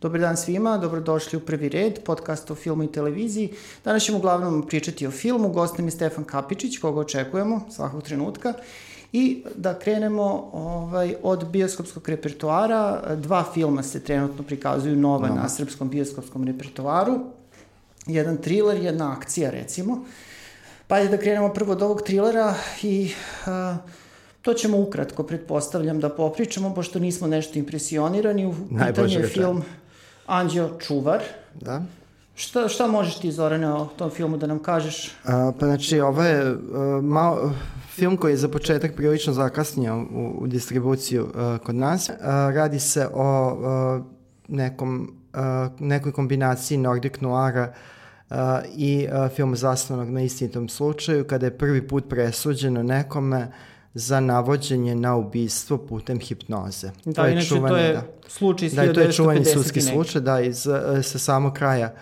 Dobar dan svima, dobrodošli u Prvi red, podcast o filmu i televiziji. Danas ćemo uglavnom pričati o filmu, gostem je Stefan Kapičić, koga očekujemo svakog trenutka. I da krenemo ovaj, od bioskopskog repertoara. Dva filma se trenutno prikazuju nova no. na srpskom bioskopskom repertoaru. Jedan thriller, jedna akcija recimo. Pa je da krenemo prvo od ovog trilera i uh, To ćemo ukratko, pretpostavljam, da popričamo, pošto nismo nešto impresionirani. U pitanju je film Anđeo Čuvar. Da. Šta, šta možeš ti, Zorane, o tom filmu da nam kažeš? A, pa znači, ovo je uh, malo, film koji je za početak prilično zakasnio u, u distribuciju uh, kod nas. Uh, radi se o uh, nekom, uh, nekoj kombinaciji Nordic Noira uh, i uh, filmu zasnovanog na istinitom slučaju, kada je prvi put presuđeno nekome za navođenje na ubistvo putem hipnoze. Da, to je inače čuvane, to je da. slučaj iz da, to je čuvani sudski slučaj, da, iz, e, sa samo kraja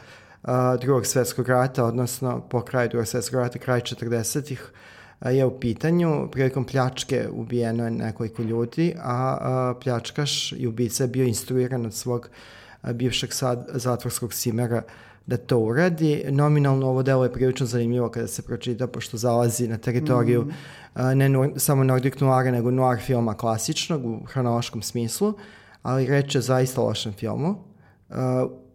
uh, drugog svetskog rata, odnosno po kraju drugog svetskog rata, kraj 40-ih, uh, je u pitanju. Prilikom pljačke ubijeno je nekoliko ljudi, a uh, pljačkaš i ubica je bio instruiran od svog uh, bivšeg sad, zatvorskog simera da to uradi. Nominalno ovo delo je prilično zanimljivo kada se pročita, pošto zalazi na teritoriju mm ne no, samo Nordic Noira, nego noir filma klasičnog u hronološkom smislu, ali reč je zaista lošem filmu.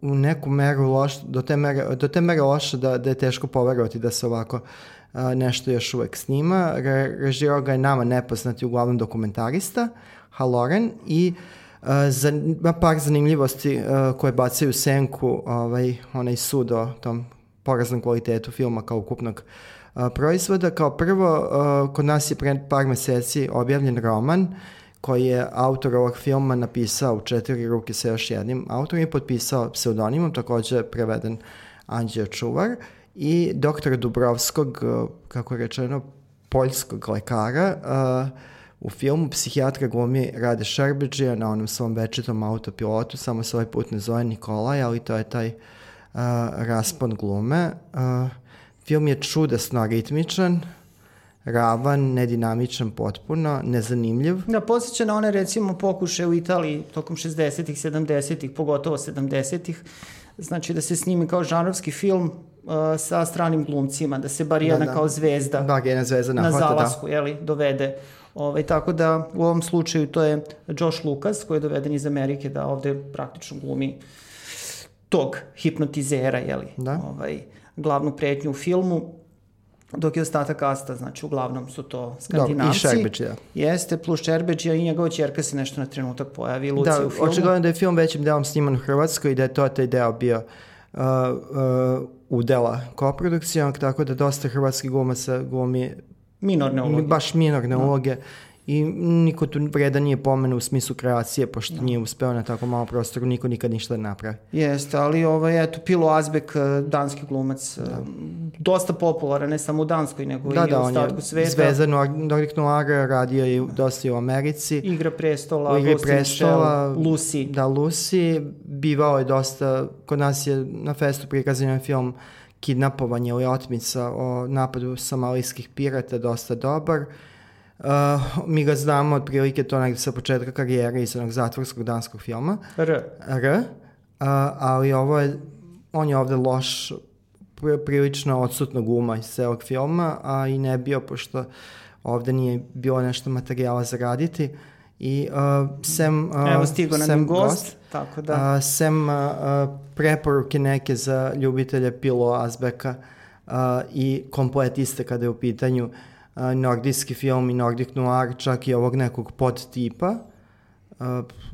U neku meru loš, do te mere, do te mere loše da, da je teško poverovati da se ovako nešto još uvek snima. Re, režirao ga je nama nepoznati uglavnom dokumentarista, Haloren, i uh, za, par zanimljivosti uh, koje bacaju senku ovaj, onaj sud o tom poraznom kvalitetu filma kao ukupnog proizvoda. Kao prvo, kod nas je pre par meseci objavljen roman koji je autor ovog filma napisao u četiri ruke sa još jednim autorom i potpisao pseudonimom, takođe preveden Anđeo Čuvar i doktora Dubrovskog, kako je rečeno, poljskog lekara, u filmu psihijatra glumi Rade Šerbeđija na onom svom večitom autopilotu, samo se ovaj put ne zove Nikolaj, ali to je taj uh, raspon glume. Uh, Film je čudesno ritmičan, ravan, nedinamičan potpuno, nezanimljiv. Da, posjeća na one recimo pokuše u Italiji tokom 60-ih, 70-ih, pogotovo 70-ih, znači da se snimi kao žanrovski film uh, sa stranim glumcima, da se bar jedna da, da. kao zvezda, da, jedna zvezda na, na da. zalasku, da. jeli, dovede. Ove, ovaj, tako da u ovom slučaju to je Josh Lucas koji je doveden iz Amerike da ovde praktično glumi tog hipnotizera, jeli. Da. Ovaj, glavnu pretnju u filmu, dok je ostatak kasta, znači uglavnom su to skandinavci. Da, i Šerbeđija. Jeste, plus Šerbeđija i njegova čerka se nešto na trenutak pojavi, Luci da, u filmu. Da, očigledno da je film većim delom sniman u Hrvatskoj i da je to taj deo bio uh, uh, udela koprodukcijom, tako da dosta hrvatskih glumaca glumi minorne uloge. Baš minorne no. uloge i niko tu vredan nije pomenu u smislu kreacije, pošto no. Da. nije uspeo na tako malo prostoru, niko nikad ništa ne napravi. Jeste, ali ovaj, eto, Pilo Azbek, eh, danski glumac, eh, da. dosta popularan, ne samo u Danskoj, nego da, i da, u ostatku sveta. Zvezda Nordic Noir radio je dosta i u Americi. Igra prestola, prestola, Michelle, Lucy. Da, Lucy. Bivao je dosta, kod nas je na festu prikazan film kidnapovanje ili otmica o napadu somalijskih pirata, dosta dobar. Uh, Uh, mi ga znamo otprilike to negde sa početka karijere iz onog zatvorskog danskog filma. R. R. Uh, ali ovo je, on je ovde loš, prilično odsutno guma iz celog filma, a i ne bio, pošto ovde nije bilo nešto materijala za raditi. I uh, sem, uh, Evo stigo nam gost, gost, tako da. Uh, sem uh, preporuke neke za ljubitelje Pilo Azbeka uh, i kompletiste kada je u pitanju uh, nordijski film i nordik noir, čak i ovog nekog podtipa. Uh,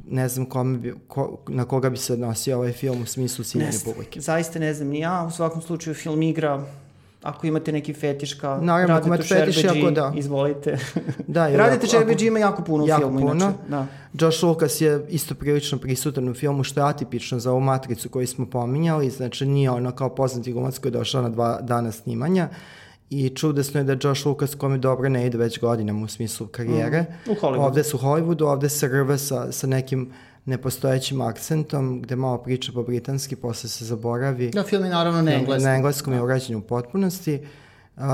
ne znam kome bi, ko, na koga bi se odnosio ovaj film u smislu ciljene publike. Zaista ne znam ni ja. U svakom slučaju film igra ako imate neki fetiš kao Naravno, ako imate fetiš, jako da. izvolite. Da, Radite Šerbeđi ima jako puno jako u filmu, puno. inače. Da. Josh Lucas je isto prilično prisutan u filmu, što je atipično za ovu matricu koju smo pominjali, znači nije ono kao poznati glumac koji je došao na dva dana snimanja. Uh, I čudesno je da Josh Lucas, kome dobro ne ide već godinama u smislu karijere, mm, u Hollywoodu. ovde su u Hollywoodu, ovde se rve sa, sa nekim nepostojećim akcentom, gde malo priča po britanski, posle se zaboravi. Da, film je naravno na engleskom. Na engleskom je da. urađen u potpunosti. Uh,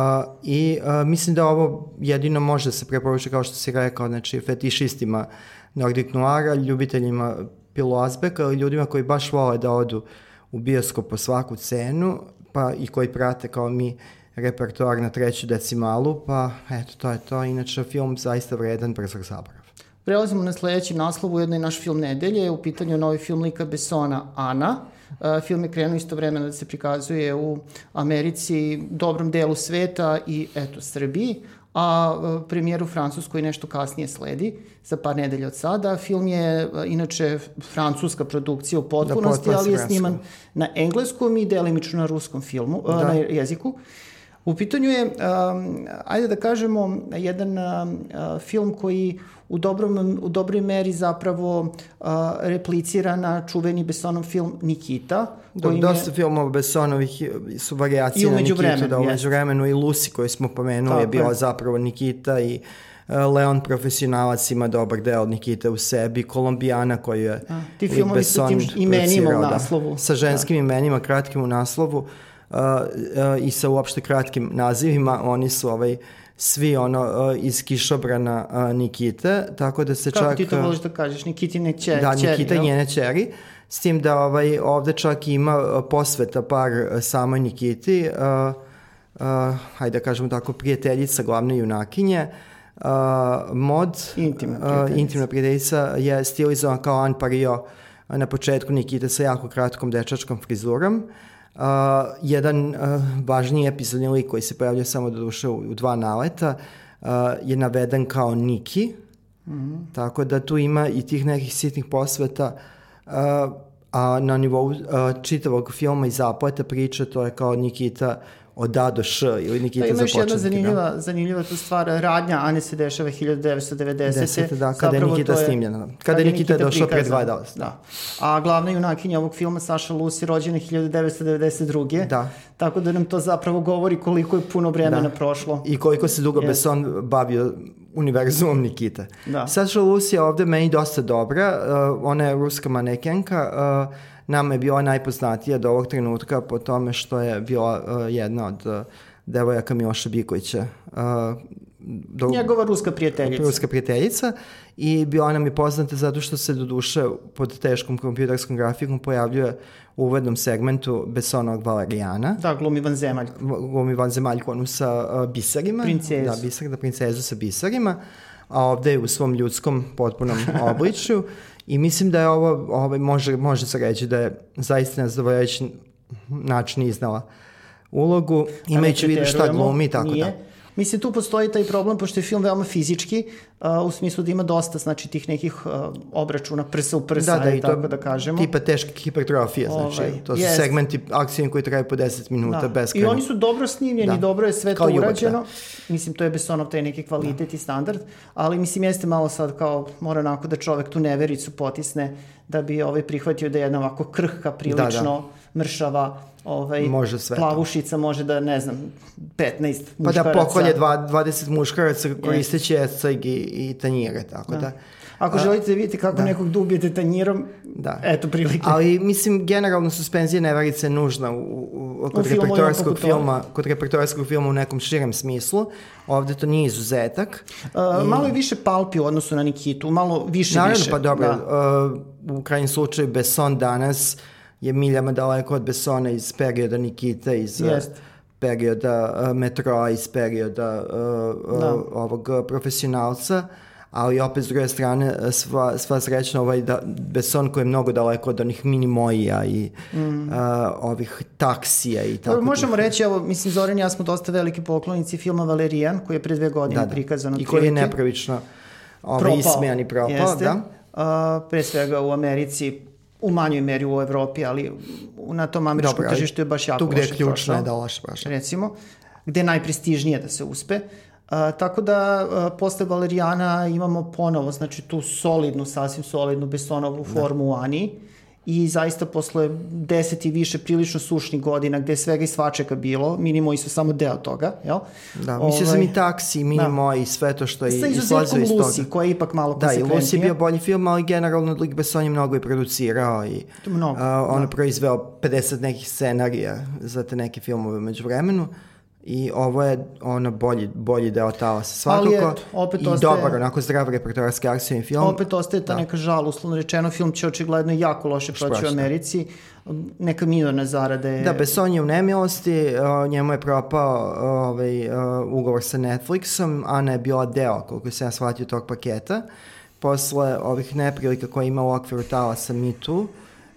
I uh, mislim da ovo jedino može da se preporučiti, kao što si rekao, znači fetišistima Nordic Noira, ljubiteljima Pilu Azbeka ili ljudima koji baš vole da odu u bioskop po svaku cenu, pa i koji prate kao mi repertoar na treću decimalu, pa eto, to je to. Inače, film zaista vredan brzog zabrava. Prelazimo na sledeći naslov, ujedno i naš film nedelje, u pitanju novi film Lika Besona, Ana. Uh, film je krenuo isto vremena da se prikazuje u Americi, dobrom delu sveta i eto Srbiji, a uh, premijer u Francuskoj nešto kasnije sledi, za par nedelja od sada. Film je uh, inače francuska produkcija u potpunosti, da, ali je sniman na engleskom i delimično na ruskom filmu, da. na jeziku. Uh, U pitanju je, um, ajde da kažemo, jedan um, uh, film koji u, dobrom, u dobroj meri zapravo uh, replicira na čuveni Besonov film Nikita. Da, dosta je... filmova Besonovih su variacije na Nikitu, da umeđu vremenu i Lucy koju smo pomenuli je bila zapravo Nikita i uh, Leon profesionalac ima dobar deo od Nikita u sebi, Kolombijana koji je A, ti filmovi su tim imenima u da. naslovu. Da, sa ženskim da. imenima, kratkim u naslovu. Uh, i sa uopšte kratkim nazivima, oni su ovaj, svi ono iz kišobrana Nikite, tako da se Kako čak... Kako ti to voliš da kažeš, Nikitine čeri? Da, Nikita čeri, njene čeri, s tim da ovaj, ovde čak ima posveta par samoj Nikiti, uh, uh, hajde da kažemo tako, prijateljica glavne junakinje, uh, mod, intimna prijateljica. Uh, intimna prijateljica je stilizovan kao Anpario na početku Nikita sa jako kratkom dečačkom frizurom, uh, Uh, jedan uh, važniji epizodni lik koji se pojavlja samo do duše u, u dva naleta uh, je naveden kao Niki, mm -hmm. tako da tu ima i tih nekih sitnih posveta, uh, a na nivou uh, čitavog filma i zapleta priče to je kao Nikita od A do Š ili Nikita pa, za početnike. Ima još jedna zanimljiva, zanimljiva tu stvar, radnja Ane se dešava 1990. Desete, da, kada je Nikita je, snimljena. Kada, kada je Nikita, Nikita došao pre dva dana. Da. A glavna junakinja ovog filma, Saša Lusi, rođena 1992. Da. Tako da nam to zapravo govori koliko je puno vremena da. prošlo. I koliko se dugo yes. Besson bavio univerzumom Nikita. Da. Saša Lusi je ovde meni dosta dobra. Uh, ona je ruska manekenka. Uh, nama je bila najpoznatija do ovog trenutka po tome što je bila uh, jedna od uh, devojaka Miloša Bikovića. Uh, do, Njegova ruska prijateljica. Ruska prijateljica i bila nam je poznata zato što se do duše pod teškom kompjuterskom grafikom pojavljuje u uvednom segmentu Besonovog Valerijana. Da, glumi van zemalj. Glumi van zemaljku, onu sa uh, biserima. Princezu. Da, biser, da princezu sa biserima. A ovde je u svom ljudskom potpunom obličju. I mislim da je ovo, ovaj, može, može se reći da je zaista na zadovoljajući način iznala ulogu, imajući vidu šta glumi i tako nije. da. Mislim, tu postoji taj problem, pošto je film veoma fizički, uh, u smislu da ima dosta, znači, tih nekih uh, obračuna prsa u prsa, da, da, i tako to, da kažemo. Tipa teške hipertrofije, znači, ovaj, to su jest. segmenti akcije koji traju po 10 minuta da. bez I oni su dobro snimljeni, da. dobro je sve kao to urađeno. Da. Mislim, to je Besonov taj neki kvalitet da. i standard, ali mislim, jeste malo sad kao, mora onako da čovek tu nevericu potisne, da bi ovaj prihvatio da je jedna ovako krhka, prilično da, da. Mršava, ovaj, može sve plavušica to. može da, ne znam, 15 muškaraca. Pa da pokolje dva, 20 muškaraca koristeći yes. esceg i, i tanjire, tako da. da. Ako A, želite da vidite kako da. nekog dubijete tanjirom, da. eto prilike. Ali mislim, generalno suspenzija neverice je nužna u, u, kod u repertoarskog filma, kod repertoarskog filma u nekom širem smislu. Ovde to nije izuzetak. Uh, I... Malo je više palpi u odnosu na Nikitu, malo više Naravno, više. pa dobro, da. uh, u krajnjem slučaju Besson danas je miljama daleko od Bessona iz perioda Nikita, iz Jest. perioda uh, metroa, iz perioda uh, da. uh, ovog profesionalca ali opet s druge strane sva, sva srećna ovaj da, Besson koji je mnogo daleko od onih minimojija i mm. uh, ovih taksija i tako. Možemo reći, evo, mislim, Zoran ja smo dosta veliki poklonici filma Valerijan, koji je pre dve godine da, da. prikazan. I koji je nepravično ovaj, ismejan i propao. Jeste. Da. Uh, pre svega u Americi u manjoj meri u Evropi, ali na tom američkom Dobre, tržištu je baš jako Tu gde je ključno je da loše baš. Recimo, gde je najprestižnije da se uspe. Uh, tako da uh, posle Valerijana imamo ponovo, znači tu solidnu, sasvim solidnu Besonovu da. formu da. u Ani i zaista posle deset i više prilično sušnih godina gde je svega i svačega bilo, Minimoji su samo deo toga, jel? Da, mislio ovaj, sam i taksi, Minimoji, da. sve to što je izlazio iz toga. Sa izuzetkom Lucy, koja je ipak malo Da, i Lucy je bio bolji film, ali generalno Lik Besson je mnogo i producirao i mnogo, uh, on da. proizveo 50 nekih scenarija za te neke filmove među vremenu i ovo je ono bolji, bolji deo talasa svakako. Ali eto, opet I ostaje, dobar, onako zdrav repertoarski akcijni film. Opet ostaje ta da. neka žal, uslovno rečeno, film će očigledno jako loše proći u Americi. Neka minorna zarada je... Da, Besson je u nemilosti, njemu je propao ovaj, ugovor sa Netflixom, Ana je bila deo, koliko se ja shvatio, tog paketa. Posle ovih neprilika koje ima u okviru talasa Me Too,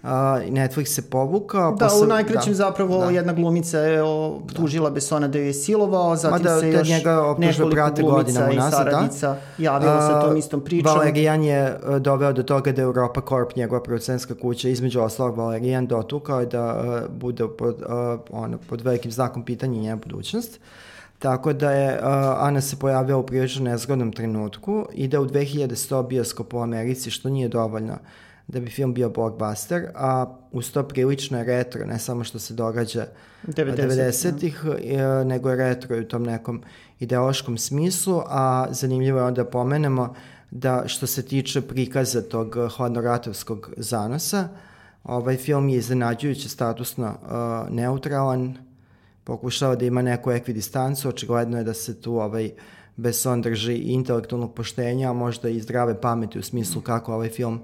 Uh, Netflix se povukao. Da, posle, u najkraćem da, zapravo da. jedna glumica je tužila da. Besona da ju je silovao, zatim da, se još njega nekoliko glumica i da. saradnica da. javila sa tom istom pričom. Valerijan je e, doveo do toga da Europa Corp, njegova producentska kuća, između ostalog Valerijan dotukao da uh, bude pod, uh, ono, pod velikim znakom pitanja njena budućnost. Tako da je uh, Ana se pojavila u prilično nezgodnom trenutku i da u 2100 bioskopu u Americi, što nije dovoljno da bi film bio blockbuster, a uz to prilično je retro, ne samo što se događa 90-ih, 90 ja. nego je retro u tom nekom ideološkom smislu, a zanimljivo je onda pomenemo da što se tiče prikaza tog hladnoratovskog zanosa, ovaj film je iznenađujuće statusno uh, neutralan, pokušava da ima neku ekvidistancu, očigledno je da se tu ovaj uh, Besson drži intelektualnog poštenja, a možda i zdrave pameti u smislu kako ovaj film,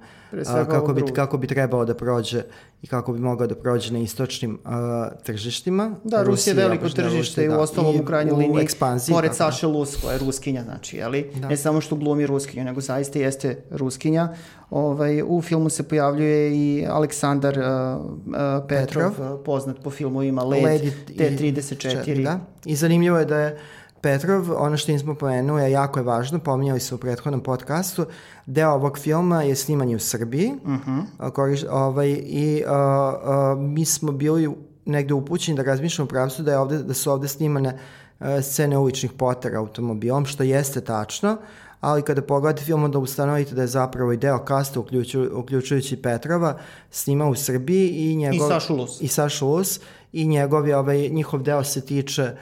a, kako, bi, kako bi trebalo da prođe i kako bi mogao da prođe na istočnim a, tržištima. Da, Rusija je veliko tržište i u da, ostalom u krajnjoj liniji, ekspanziji, pored tako. Saše Lus, koja je ruskinja, znači, jeli? Da. ne samo što glumi ruskinju, nego zaista jeste ruskinja. Ovaj, u filmu se pojavljuje i Aleksandar uh, uh, Petrov, Petrov, poznat po filmovima Led, Led T-34. Da. I zanimljivo je da je Petrov, ono što nismo pomenuli, jako je važno, pominjali su u prethodnom podcastu, deo ovog filma je snimanje u Srbiji, uh mhm. -huh. koriš, ovaj, i uh, uh, mi smo bili negde upućeni da razmišljamo u pravcu da, je ovde, da su ovde snimane uh, scene uličnih potera automobilom, što jeste tačno, ali kada pogledate film onda ustanovite da je zapravo i deo kasta, uključu, uključujući Petrova, snima u Srbiji i njegov... I Sašu Lus. I Sašu Lus. I njegov, ovaj, njihov deo se tiče uh,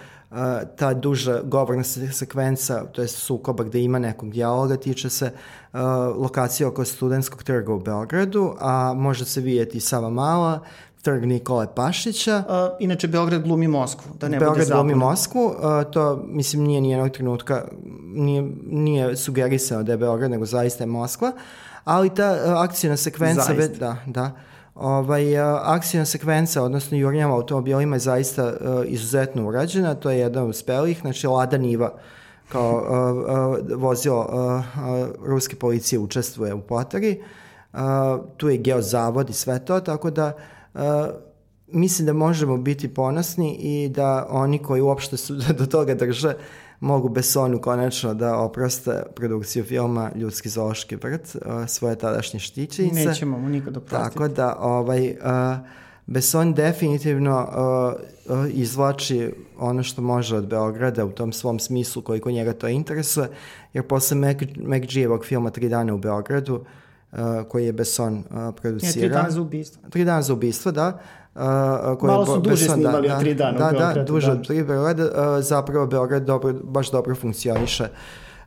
ta duža govorna sekvenca, to je sukoba gde ima nekog dijaloga, tiče se uh, lokacije oko studentskog trga u Beogradu, a može se vidjeti Sava Mala, trg Nikole Pašića. Uh, inače, Beograd glumi Moskvu, da ne Beograd bude zabuna. glumi Moskvu, uh, to, mislim, nije nijednog trenutka, nije, nije sugerisano da je Beograd, nego zaista je Moskva, ali ta uh, akcijna sekvenca... Zaista. Da, da Ovaj, akcijna sekvenca, odnosno jurnjama automobilima je zaista uh, izuzetno urađena, to je jedan uspelih, znači Lada Niva kao uh, uh, vozilo uh, uh, ruske policije učestvuje u potari, uh, tu je geozavod i sve to, tako da uh, mislim da možemo biti ponosni i da oni koji uopšte su do toga drže mogu Besonu konačno da oproste produkciju filma Ljudski zoološki vrt, uh, svoje tadašnje štićenice. Nećemo mu nikad oprostiti. Tako da, ovaj, uh, Beson definitivno uh, izvlači ono što može od Beograda u tom svom smislu koliko njega to interesuje, jer posle McG-evog filma Tri dana u Beogradu, koji je Besson uh, producirao. Je, tri dana za ubistvo. Tri dana za ubistvo, da Uh, koje Malo su duže da, snimali da, od tri dana da, da. Da, duže od tri Beograda. Uh, zapravo Beograd dobro, baš dobro funkcioniše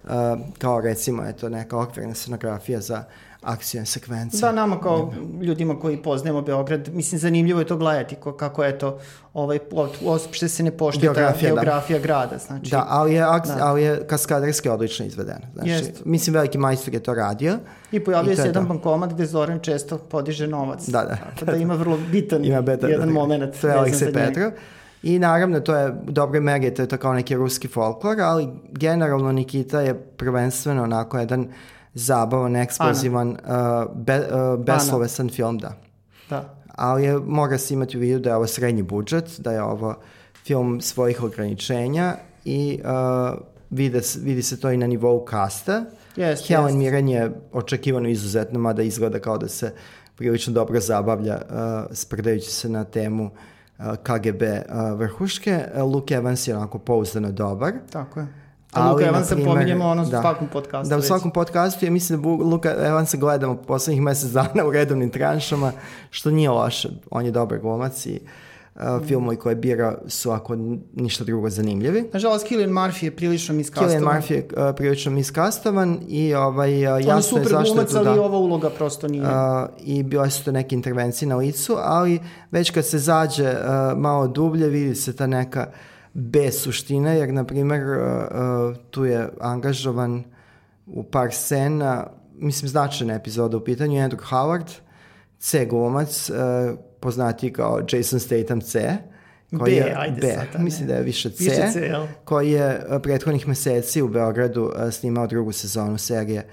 uh, kao recimo eto, neka okvirna scenografija za akcijne sekvence. Da, nama kao ljudima koji poznajemo Beograd, mislim, zanimljivo je to gledati, kako je to, ovaj, uopšte se ne poštuje geografija, ta geografija da. grada. Znači, da, ali je, akci, da. ali je kaskaderski odlično izvedeno. Znači, Jest. Mislim, veliki majstor je to radio. I I se jedan to. bankomat gde Zoran često podiže novac. Da, da. Tako da, ima vrlo bitan ima beta, jedan da, moment. To je Aleksej Petrov. I naravno, to je u dobroj meri, to je to kao neki ruski folklor, ali generalno Nikita je prvenstveno onako jedan zabavan, eksplozivan, uh, be, uh, beslovesan film, da. Da. Ali je, mora se imati u vidu da je ovo srednji budžet, da je ovo film svojih ograničenja i uh, vidi, vidi se to i na nivou kasta. Yes, Helen yes. Mirren je očekivano izuzetno, mada izgleda kao da se prilično dobro zabavlja uh, sprdajući se na temu uh, KGB uh, vrhuške. Luke Evans je onako pouzdano dobar. Tako je. A Luka Evansa pominjemo ono da, u svakom podcastu. Da, u svakom podcastu. Ja mislim da Luka Evansa gledamo poslednjih mesec dana u redovnim tranšama, što nije loše. On je dobar glumac i uh, filmovi koje bira su ako ništa drugo zanimljivi. Nažalost, Killian Murphy je prilično miskastovan. Killian Murphy je uh, prilično miskastovan i ovaj, uh, jasno je zašto je tu da... ali ova uloga prosto nije. Uh, I bile su to neke intervencije na licu, ali već kad se zađe uh, malo dublje vidi se ta neka bez suštine, jer, na primjer, uh, uh, tu je angažovan u par scena, mislim, značajna epizoda u pitanju, Andrew Howard, C glumac, uh, poznati kao Jason Statham C, koji B, je, ajde B, sad, mislim da je više C, više C jel? koji je prethodnih meseci u Beogradu snimao drugu sezonu serije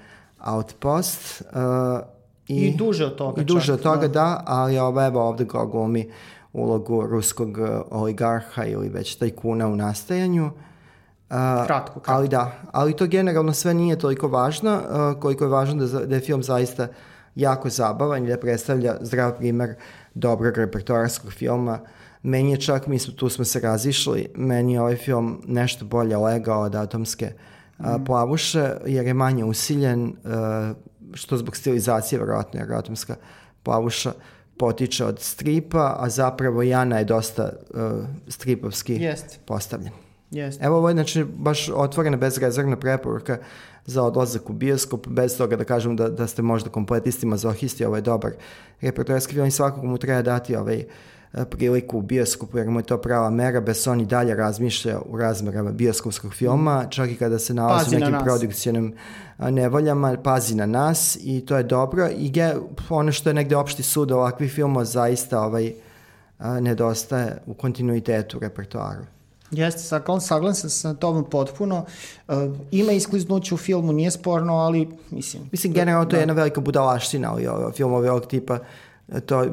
Outpost. Uh, I, I duže od toga I duže čak, od toga, da, da ali ovo, evo ovde ga glumi ulogu ruskog oligarha ili već tajkuna u nastajanju. Uh, kratko, kratko. Ali da, ali to generalno sve nije toliko važno, uh, koliko je važno da, da je film zaista jako zabavan i da predstavlja zdrav primer dobrog repertoarskog filma. Meni je čak, mi smo, tu smo se razišli, meni je ovaj film nešto bolje legao od atomske mm. a, plavuše, jer je manje usiljen, a, što zbog stilizacije, verovatno, jer atomska plavuša potiče od stripa, a zapravo Jana je dosta uh, stripovski Jest. postavljen. Jest. Evo ovo je znači baš otvorena bezrezervna preporuka za odlazak u bioskop, bez toga da kažem da, da ste možda kompletisti, mazohisti, ovo je dobar repertoarski film i svakog mu treba dati ovaj uh, priliku u bioskopu, jer mu je to prava mera, Besson i dalje razmišlja u razmerama bioskopskog filma, čak i kada se nalazi pazi u nekim produkcijnim nevoljama, pazi na nas i to je dobro. I ge, ono što je negde opšti sud ovakvih filmova zaista ovaj, a, nedostaje u kontinuitetu repertoaru. Jeste, saglan sam sa tobom potpuno. Uh, ima iskliznuće u filmu, nije sporno, ali mislim... Mislim, generalno to da. je jedna velika budalaština, ali filmove ovog tipa to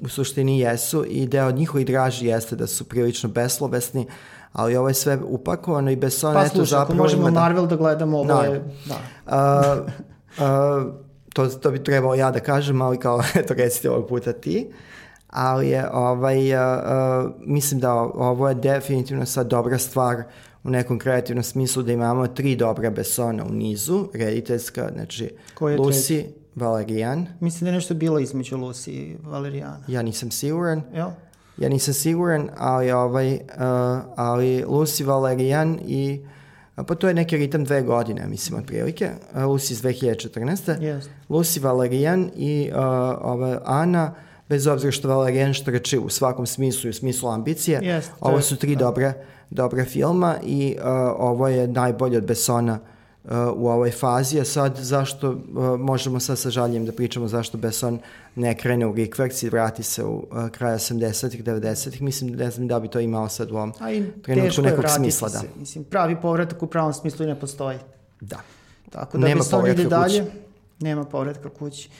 u suštini jesu i deo njihovih draži jeste da su prilično beslovesni, ali ovo je sve upakovano i bez pa, eto slušaj, zapravo... Pa možemo da... Marvel da gledamo, ovo no. je... Da. Uh, uh, to, to bi trebalo ja da kažem, ali kao, eto, recite ovog puta ti. Ali je, ovaj, uh, uh, mislim da ovo je definitivno sad dobra stvar u nekom kreativnom smislu da imamo tri dobra Besona u nizu, rediteljska, znači Lucy, Valerijan. Mislim da je nešto bilo između Lucy i Valerijana. Ja nisam siguran. Jel? Ja nisam siguran, ali, ovaj, uh, ali Lucy Valerijan i pa to je neki ritam dve godine, mislim, otprilike. Uh, Lucy iz 2014. Yes. Lucy Valerijan i uh, ova Ana, bez obzira što Valerijan štrči u svakom smislu i u smislu ambicije, yes, ovo su tri da. dobre, dobre filma i uh, ovo je najbolje od Besona uh, u ovoj fazi, a sad zašto, uh, možemo sad sa žaljem da pričamo zašto Besson ne krene u rikverc i vrati se u kraja 80-ih, 90-ih, mislim, ne znam da bi to imao sad u ovom trenutku nekog smisla. Da. Se. Mislim, pravi povratak u pravom smislu i ne postoji. Da. Tako da Nema Besson ide dalje. Kući. Nema povratka kući.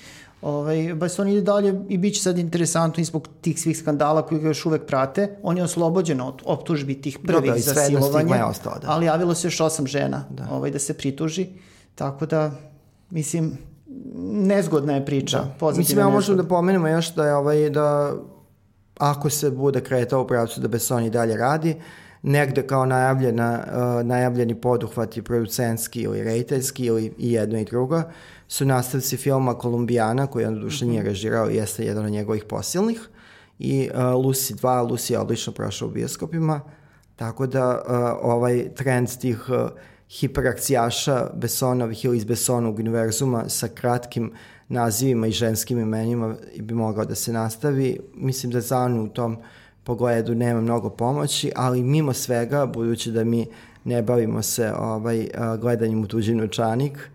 Ovaj, baš on ide dalje i bit će sad interesantno zbog tih svih skandala koji ga još uvek prate. On je oslobođen od optužbi tih prvih da, za silovanje, ostao, da. ali javilo se još osam žena da. ovaj, da se prituži. Tako da, mislim, nezgodna je priča. Da. Mislim, ja možemo da pomenemo još da je ovaj, da ako se bude kretao u pravcu da Besson i dalje radi, negde kao najavljena, uh, najavljeni poduhvati producentski ili rejteljski ili i jedno i drugo, su nastavci filma Kolumbijana, koji on duše nije mhm. režirao i jeste jedan od njegovih posilnih. I uh, Lucy 2, Lucy je odlično prošao u bioskopima, tako da uh, ovaj trend tih uh, hiperakcijaša Besonovih ili iz Besonog univerzuma sa kratkim nazivima i ženskim imenima bi mogao da se nastavi. Mislim da za u tom pogledu nema mnogo pomoći, ali mimo svega, budući da mi ne bavimo se ovaj, gledanjem u tuđi novčanik,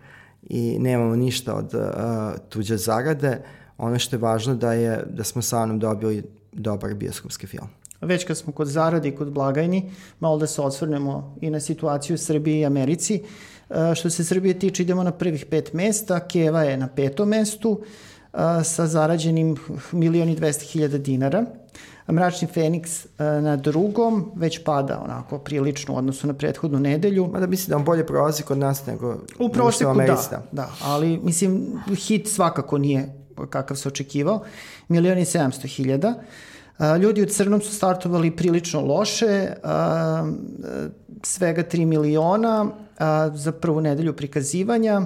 i nemamo ništa od uh, tuđe zarade. Ono što je važno da je da smo sa Anom dobili dobar bioskopski film. Već kad smo kod zarade i kod blagajni, malo da se osvrnemo i na situaciju u Srbiji i Americi. Uh, što se Srbije tiče, idemo na prvih pet mesta, Keva je na petom mestu uh, sa zarađenim milioni 200 hiljada dinara. Mračni Feniks e, na drugom već pada onako prilično u odnosu na prethodnu nedelju. Mada mislim da on bolje prolazi kod nas nego u proseku da, da, ali mislim hit svakako nije kakav se očekivao. Milioni i 700 hiljada. E, ljudi u crnom su startovali prilično loše, e, svega 3 miliona za prvu nedelju prikazivanja,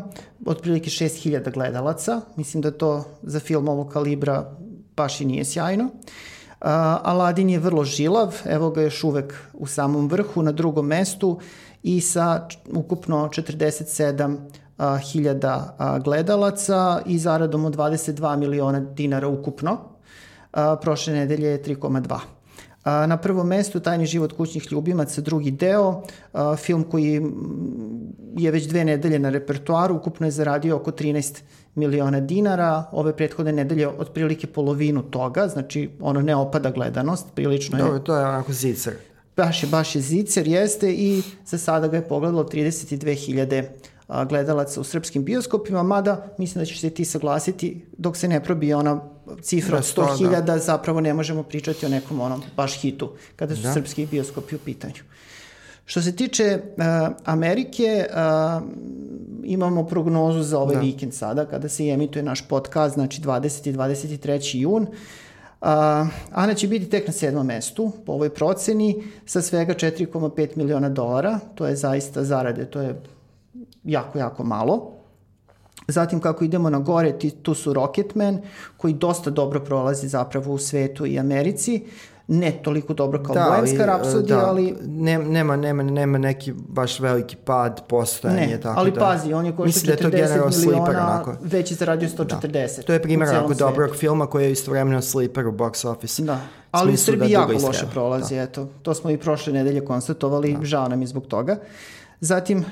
otprilike 6000 gledalaca. Mislim da to za film ovog kalibra baš i nije sjajno. Uh, Aladin je vrlo žilav, evo ga još uvek u samom vrhu, na drugom mestu i sa ukupno 47 hiljada gledalaca i zaradom od 22 miliona dinara ukupno. Prošle nedelje je 3,2. Na prvom mestu Tajni život kućnih ljubimaca, drugi deo, film koji je već dve nedelje na repertuaru, ukupno je zaradio oko 13 miliona dinara, ove prethodne nedelje otprilike polovinu toga, znači ono ne opada gledanost, prilično je. Dobro, to je onako zicer. Baš je, baš je zicer, jeste i za sada ga je pogledalo 32.000 gledalaca u srpskim bioskopima, mada mislim da ćeš se ti saglasiti dok se ne probije ona cifra od 100.000, da. zapravo ne možemo pričati o nekom onom baš hitu kada su da. srpski bioskopi u pitanju. Što se tiče uh, Amerike, uh, imamo prognozu za ovaj da. vikend sada, kada se emituje naš podcast, znači 20. i 23. jun. Uh, Ana će biti tek na sedmom mestu po ovoj proceni sa svega 4,5 miliona dolara. To je zaista zarade, to je jako, jako malo. Zatim kako idemo na gore, tu su Rocketman, koji dosta dobro prolazi zapravo u svetu i Americi ne toliko dobro kao da, Bohemska rapsodija, da, ali... Ne, nema, nema, nema neki baš veliki pad postojanje. Ne, tako ali da, pazi, on je košta 40 da miliona, već je zaradio 140. Da. To je primjer ako dobrog filma koji je istovremeno sleeper u box office. Da. Ali u Srbiji da jako loše prolazi, da. eto. To smo i prošle nedelje konstatovali, da. žao nam je zbog toga. Zatim, eh,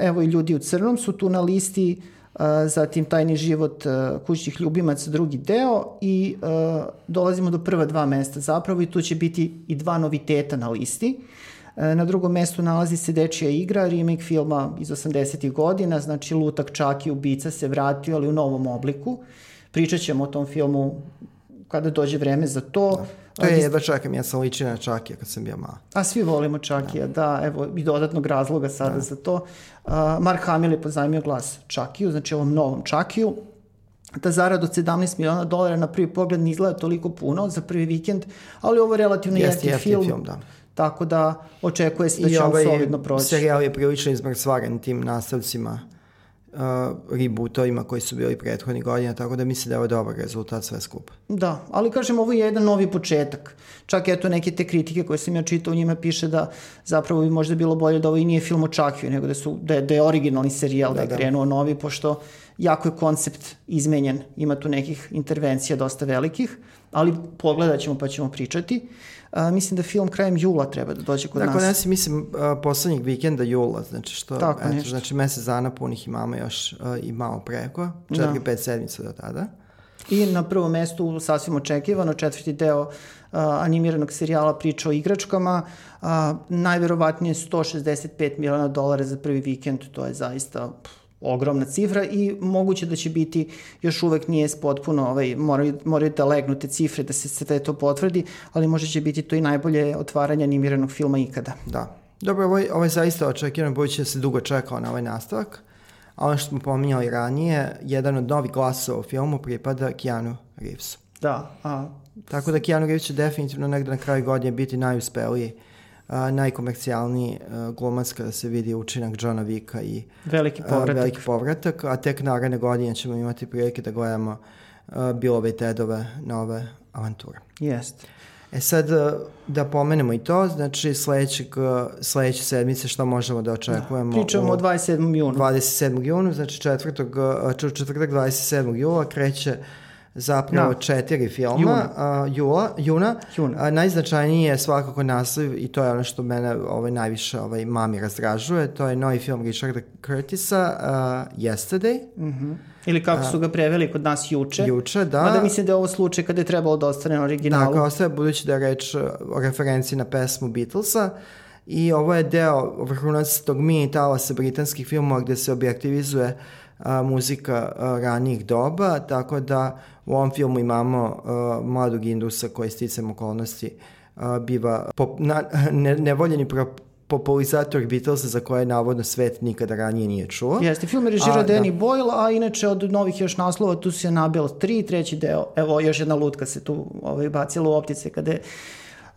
evo i ljudi u crnom su tu na listi uh, zatim Tajni život kućnih ljubimaca drugi deo i dolazimo do prva dva mesta zapravo i tu će biti i dva noviteta na listi. Na drugom mestu nalazi se Dečija igra, remake filma iz 80. godina, znači Lutak Čaki ubica se vratio, ali u novom obliku. Pričat ćemo o tom filmu kada dođe vreme za to. Da To je jedva čakam, ja sam ličio na Čakija kad sam bio malo. A svi volimo Čakija, da, da evo i dodatnog razloga sada da. za to. Uh, Mark Hamill je pozajmio glas Čakiju, znači ovom novom Čakiju. Ta zarada od 17 miliona dolara na prvi pogled ne izgleda toliko puno za prvi vikend, ali ovo je relativno jeftin film. film da. Tako da očekuje se da će ovaj on solidno proći. I serijal je prilično izmrcvaren tim nastavcima uh, rebootovima koji su bili prethodnih godina, tako da mislim da je ovo dobar rezultat sve skupa. Da, ali kažem, ovo je jedan novi početak. Čak eto neke te kritike koje sam ja čitao, u njima piše da zapravo bi možda bilo bolje da ovo i nije film o nego da, su, da, je, da je originalni serijal, da, da je da. krenuo novi, pošto jako je koncept izmenjen, ima tu nekih intervencija dosta velikih, ali pogledat ćemo pa ćemo pričati. Uh, A, mislim da film krajem jula treba da dođe kod dakle, nas. Dakle, nas mislim a, poslednjeg vikenda jula, znači što, Tako, eto, nešto. znači mesec dana punih imamo još a, i malo preko, 4-5 da. sedmica do tada. I na prvom mestu sasvim očekivano četvrti deo uh, animiranog serijala priča o igračkama. Uh, najverovatnije 165 miliona dolara za prvi vikend, to je zaista pff, ogromna cifra i moguće da će biti još uvek nije potpuno, ovaj, moraju, moraju da legnu te cifre da se sve to potvrdi, ali možda će biti to i najbolje otvaranje animiranog filma ikada. Da. Dobro, ovo je zaista očekivan, budući da se dugo čekao na ovaj nastavak. A ono što smo pominjali ranije, jedan od novih glasova u filmu pripada Keanu Reevesu. Da. A... Tako da Keanu Reeves će definitivno negde na kraju godine biti najuspeliji a, najkomercijalniji a, glumac kada se vidi učinak Johna Vika i veliki povratak. A, veliki povratak, a tek naredne godine ćemo imati prilike da gledamo a, Bilove i Tedove nove avanture. Jest. E sad, da pomenemo i to, znači sledećeg, sledeće sedmice što možemo da očekujemo? Da, pričamo o 27. junu. 27. junu, znači četvrtog, četvrtak 27. jula kreće uh, zapravo da. četiri filma juna, uh, jula, juna. juna. Uh, najznačajniji je svakako naslov i to je ono što mene ovaj, najviše ovaj, mami razdražuje. To je novi film Richarda Curtisa uh, Yesterday. Mm -hmm. Ili kako su ga preveli kod nas juče. Juče, da. Mada mislim da je ovo slučaj kada je trebalo da ostane na originalu. Da, ostaje budući da je reč o referenciji na pesmu Beatlesa. I ovo je deo vrhunac tog mini talasa britanskih filmova gde se objektivizuje a, muzika a, ranijih doba, tako da U ovom filmu imamo uh, mladog Indusa koji sticam okolnosti uh, biva pop, na, ne, nevoljeni pro, popularizator Beatlesa za koje navodno svet nikada ranije nije čuo. Jeste, film je režirao Danny da. Boyle, a inače od novih još naslova tu se Nabel 3, treći deo, evo još jedna lutka se tu ovaj, bacila u optice kada je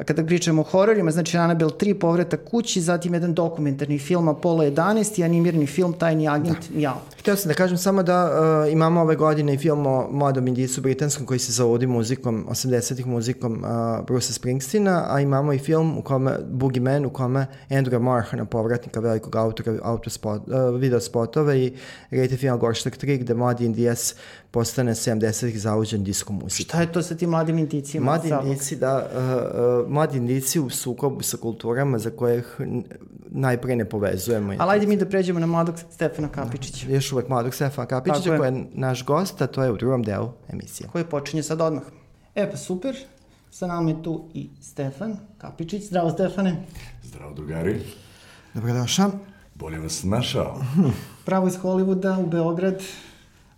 A kada pričamo o hororima, znači Annabelle 3, Povratak kući, zatim jedan dokumentarni film Apollo 11 i animirani film Tajni agent da. Jao. Htio sam da kažem samo da uh, imamo ove godine i film o mladom indicu britanskom koji se zavodi muzikom, 80-ih muzikom uh, Bruce Springsteena, a imamo i film u kome, Boogie Man, u kome Andrew Marhana, povratnika velikog autora autospot, uh, video spotova i rejte film Gorštak 3, gde mladi indijac postane 70-ih zauđen disko muzika. Šta je to sa tim mladim indicima? Mladi indici, da, uh, uh, mladi indici u sukobu sa kulturama za kojih najpre ne povezujemo. Ali ajde mi da pređemo na mladog Stefana Kapičića. Još uvek mladog Stefana Kapičića, koji je naš gost, a to je u drugom delu emisije. Koji počinje sad odmah. E pa super, sa nama je tu i Stefan Kapičić. Zdravo Stefane. Zdravo drugari. Dobrodošao. Bolje vas našao. Pravo iz Hollywooda u Beograd.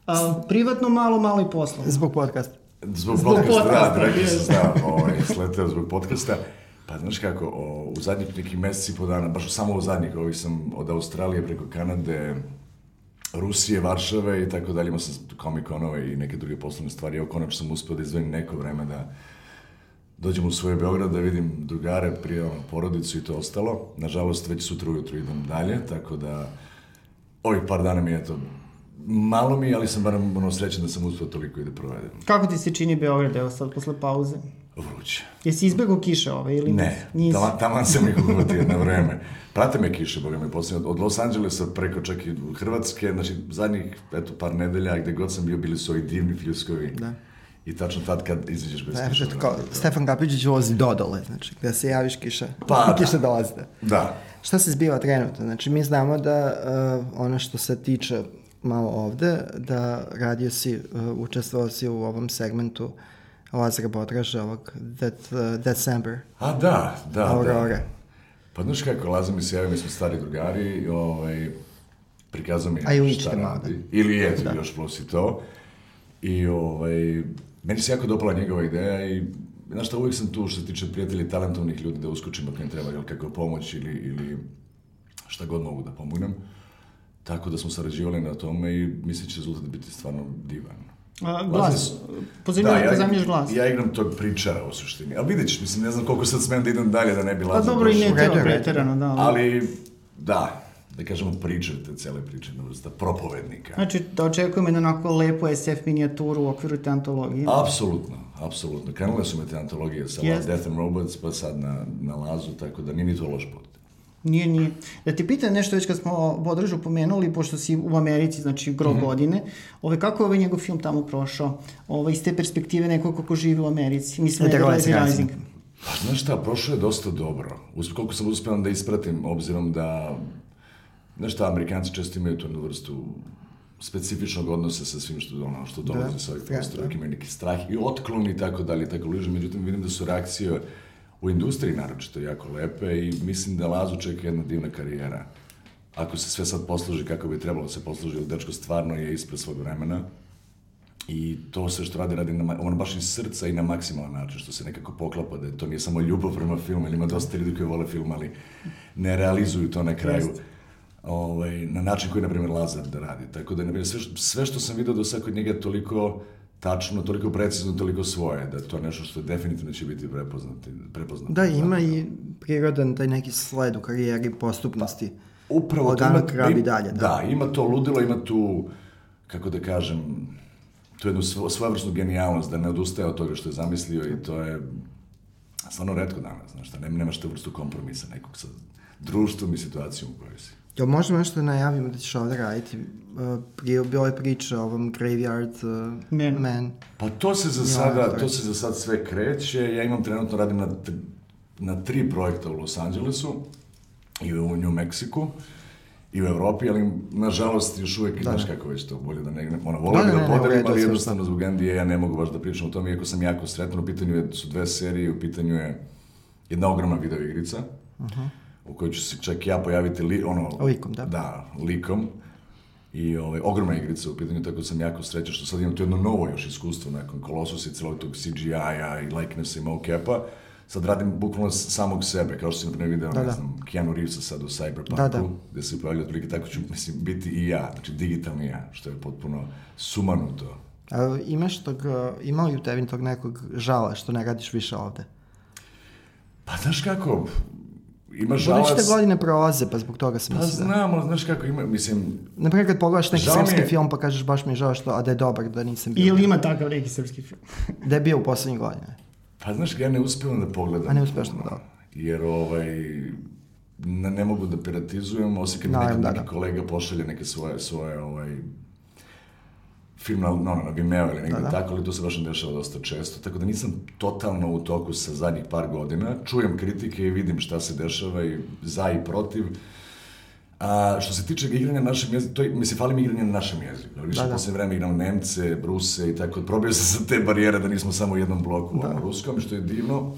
A, privatno malo, malo i poslovno. Zbog podcasta. Zbog, zbog podcasta, da, rekli sam da, ovaj, sleteo zbog podcasta. Pa znaš kako, o, u zadnjih nekih meseci i po dana, baš samo u zadnjih, ovih sam od Australije preko Kanade, Rusije, Varšave i tako dalje, imao sam Comic-Conove i neke druge poslovne stvari. Evo, konačno sam uspio da izdvojim neko vreme da dođem u svoj Beograd da vidim drugare, prije ono, porodicu i to ostalo. Nažalost, već sutra ujutru idem dalje, tako da ovih par dana mi je to malo mi, ali sam barem ono srećan da sam uspio toliko i da provedem. Kako ti se čini Beograd, evo sad, posle pauze? Vruće. Jesi izbegao kiše ove ili ne? Ne, tamo, tamo sam ih uhvatio na vreme. Prate me kiše, boga mi, posljedno, od Los Angelesa preko čak i Hrvatske, znači zadnjih, eto, par nedelja, gde god sam bio, bili su ovi divni fljuskovi. Da. I tačno tad kad izađeš bez kiša. Da, kao, Stefan Kapiđić vozi dodole, znači, gde se javiš kiša, pa, kiša da. dolazi. Da. da. Šta se zbiva trenutno? Znači, mi znamo da uh, ono što se tiče malo ovde, da radio si, uh, učestvovao si u ovom segmentu Lazara Bodraža, ovog That, uh, December. A da, da, Aurora. da. Pa znaš kako, Lazar mi se javio, mi smo stari drugari, i ovaj, prikazao mi A šta radi. Ili je, da. još plus i to. I ovaj, meni se jako dopala njegova ideja i znaš šta, uvijek sam tu što se tiče prijatelji talentovnih ljudi da uskočim ako im treba, jel kako pomoć ili, ili šta god mogu da pomognem. Tako da smo sarađivali na tome i mislim da će rezultat biti stvarno divan. A, glas, pozivljamo da, ja, zamiješ glas. Ja igram tog pričara u suštini, ali vidjet ćeš, mislim, ne znam koliko sad smem da idem dalje da ne bi lazio. Pa dobro i ne treba preterano, da. Ali, da, da kažemo pričar te cele priče, jedna vrsta propovednika. Znači, da očekujemo jednu onako lepu SF minijaturu u okviru te antologije. Apsolutno, apsolutno. Krenule su me te antologije sa yes. Death and Robots, pa sad na, na Lazu, tako da nije ni to loš pot. Nije, nije. Da ti pitam nešto već kad smo Bodražu pomenuli, pošto si u Americi, znači gro mm -hmm. godine, ove, kako je ovaj njegov film tamo prošao? Ove, iz te perspektive nekog kako živi u Americi. Mislim da je Rising. Pa znaš šta, prošao je dosta dobro. Uz, koliko sam uspeo da ispratim, obzirom da, znaš šta, Amerikanci često imaju tu vrstu specifičnog odnosa sa svim što, ono, što dolazi da, sa ovih prostora, da. imaju neki strah i otklon i tako dalje, tako liže. Međutim, vidim da su reakcije u industriji naročito jako lepe i mislim da Lazu čeka jedna divna karijera. Ako se sve sad posluži kako bi trebalo da se posluži, ali dečko stvarno je ispred svog vremena i to sve što radi, radi na, on baš iz srca i na maksimalan način, što se nekako poklapa da to nije samo ljubav prema filmu, ili ima dosta ljudi koji vole film, ali ne realizuju to na kraju. Ovaj, na način koji, na primjer, Lazar da radi. Tako da, na primjer, sve, sve što sam vidio do sad kod njega toliko tačno, toliko precizno, toliko svoje, da to je nešto što definitivno će biti prepoznato. prepoznato da, ima i prirodan taj neki sled u karijeri postupnosti. Upravo od ima, krabi dalje. Da. da, ima to ludilo, ima tu, kako da kažem, tu jednu svojevrsnu genijalnost, da ne odustaje od toga što je zamislio i to je stvarno redko danas, znaš, da nemaš te vrstu kompromisa nekog sa društvom i situacijom u kojoj si. Jel možemo nešto da najavimo da ćeš ovde raditi? Uh, bilo je priča o ovom Graveyard uh, Man. Man. Pa to se za sada, to se za sad sve kreće. Ja imam trenutno radim na, na tri projekta u Los Angelesu i u New Mexico i u Evropi, ali nažalost još uvek, da. znaš kako već to, bolje da ne, ona volio da, bi da podelim, ali jednostavno zbog NDA ja ne mogu baš da pričam o tome, iako sam jako sretan, u pitanju je, su dve serije, u pitanju je jedna ogromna video igrica, uh -huh u kojoj ću se čak ja pojaviti li, ono... Likom, da. Da, likom. I ovaj, ogromna igrica u pitanju, tako da sam jako srećan što sad imam to jedno novo još iskustvo nakon Colossus i celog tog CGI-a i likenessa i mocap-a. Sad radim bukvalno samog sebe, kao što sam na video, da, ne da. znam, Keanu Reevesa sad u Cyberpunku, da, da. gde se pojavlja otprilike tako ću, mislim, biti i ja, znači digitalni ja, što je potpuno sumanuto. A, imaš tog, ima li u tebi tog nekog žala što ne radiš više ovde? Pa znaš kako, ima žalac... Budući da godine prolaze, pa zbog toga sam Pa znam, ali znaš kako ima, mislim... Naprimjer, kad pogledaš neki srpski je... film, pa kažeš baš mi je žao što, a da je dobar, da nisam bio. Ili ima takav neki srpski film? da je bio u poslednjih godina. Pa znaš, ja ne uspijem da pogledam. A ne uspeš da, da. Jer, ovaj, ne, ne mogu da piratizujem, osim kad no, neki, da, neki da. kolega pošalje neke svoje, svoje ovaj, film na, no, na Vimeo ili negdje da, da. tako, ali to se baš ne dešava dosta često, tako da nisam totalno u toku sa zadnjih par godina. Čujem kritike i vidim šta se dešava i za i protiv. A što se tiče igranja na našem jeziku, to je, mislim, fali mi igranje na našem jeziku. Više da, da. posle vreme igram Nemce, Bruse i tako. Probio sam sa te barijere da nismo samo u jednom bloku da. u ruskom, što je divno.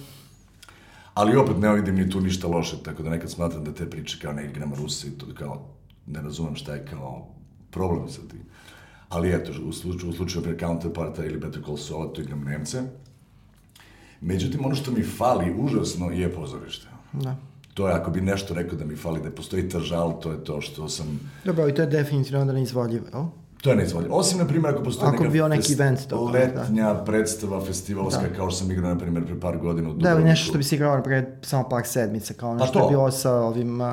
Ali opet ne vidim ni tu ništa loše, tako da nekad smatram da te priče kao ne igram Rusi, to kao ne razumem šta je kao problem sa tim. Ali eto, u slučaju, u slučaju pre Counterparta ili Better Call Saul, to igram Nemce. Međutim, ono što mi fali užasno je pozorište. Da. To je, ako bi nešto rekao da mi fali, da postoji tržal, to je to što sam... Dobro, i to je definitivno onda neizvodljivo, jel? To je neizvodljivo. Osim, na primjer, ako postoji ako neka bio neki event to, letnja da. predstava festivalska, da. kao što sam igrao, na primjer, pre par godina u Dubrovniku. Da, ili nešto što bi se igrao pre samo par sedmice, kao pa nešto pa je bilo sa ovim... Uh,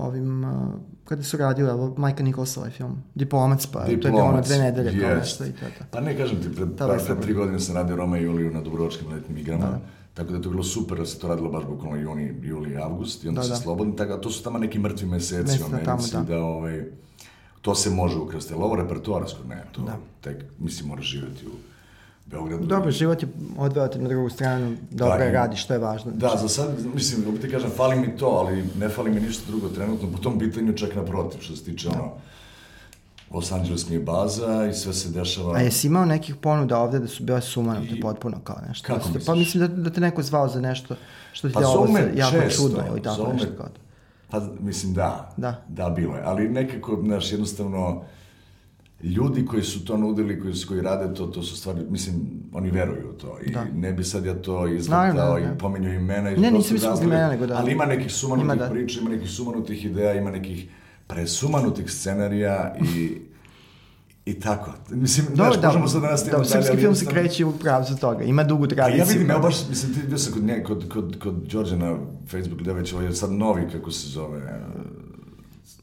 ovim uh, kada su radili, evo, Majka Nikolsa ovaj film, Diplomac, pa Diplomac, to je bilo ono dve nedelje yes. kao nešto i to. Pa ne kažem ti, pred, par, pred tri godine sam radio Roma i Juliju na Dubrovačkim letnim igrama. Da. Tako da je to bilo super da se to radilo baš bukvalno juni, juli, avgust i onda da, se da. slobodno, tako da to su tamo neki mrtvi meseci u Americi, tamo, da. da ovaj, to se može ukrsti, ali ovo repertoarsko ne, to da. tek, mislim, mora živjeti u Beogradu. Dobro, život je odveo na drugu stranu, dobro da, radi, što je važno. Da, za sad, mislim, opet ti kažem, fali mi to, ali ne fali mi ništa drugo trenutno, po tom pitanju čak naprotiv, što se tiče da. ono, Los Angeles mi je baza i sve se dešava... A jesi imao nekih ponuda ovde da su bile sumanute I... potpuno kao nešto? Kako misliš? Pa mislim da, da te neko zvao za nešto što ti pa, je ovo jako često, čudno ili tako nešto kao to. Pa mislim da, da, da bilo je, ali nekako, znaš, jednostavno ljudi koji su to nudili, koji, koji rade to, to su stvari, mislim, oni veruju u to i da. ne bi sad ja to izvrtao i pominjao imena. I ne, nisam mislio imena, nego da. Ali ima nekih sumanutih ima da. priča, ima nekih sumanutih ideja, ima nekih presumanutih scenarija i I tako. Mislim, Dobar, znaš, da, možemo sad da nastavimo da, dalje. Srpski film se kreće u pravcu toga. Ima dugu tradiciju. A ja vidim, evo baš, mislim, ti bio sam kod, nje, kod, kod, kod Đorđe na Facebooku, gde već, ovo je sad novi, kako se zove,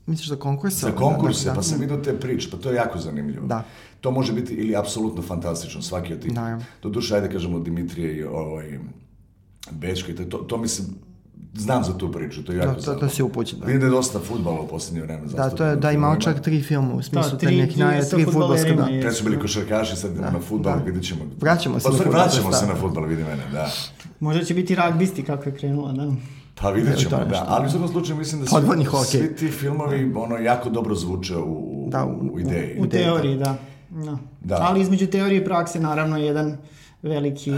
Misliš za konkurse? Za konkurse, da, da, pa sam vidio te priče, pa to je jako zanimljivo. Da. To može biti ili apsolutno fantastično, svaki od tih. Da. Do duše, ajde kažemo Dimitrije i ovaj, Bečka i to, to mislim, znam za tu priču, to je jako da, to, to si upućen. Da. Vidim da je dosta futbala u poslednje vreme. Da, to je, da imao čak tri filma, u smislu da, tri, neki naj, tri futbolska, da. Pre su bili košarkaši, sad idemo da, na futbol, da. vidit ćemo. Vraćamo se pa, na futbol. Vraćamo se na futbol, vidi mene, da. Možda će biti ragbisti kako je krenula, da. Pa vidjet ćemo, da. Ali u svakom slučaju mislim da svi, svi ti filmovi ono, jako dobro zvuče u, da, u, u ideji. U, u teoriji, da. da. da. Ali između teorije i prakse naravno jedan veliki...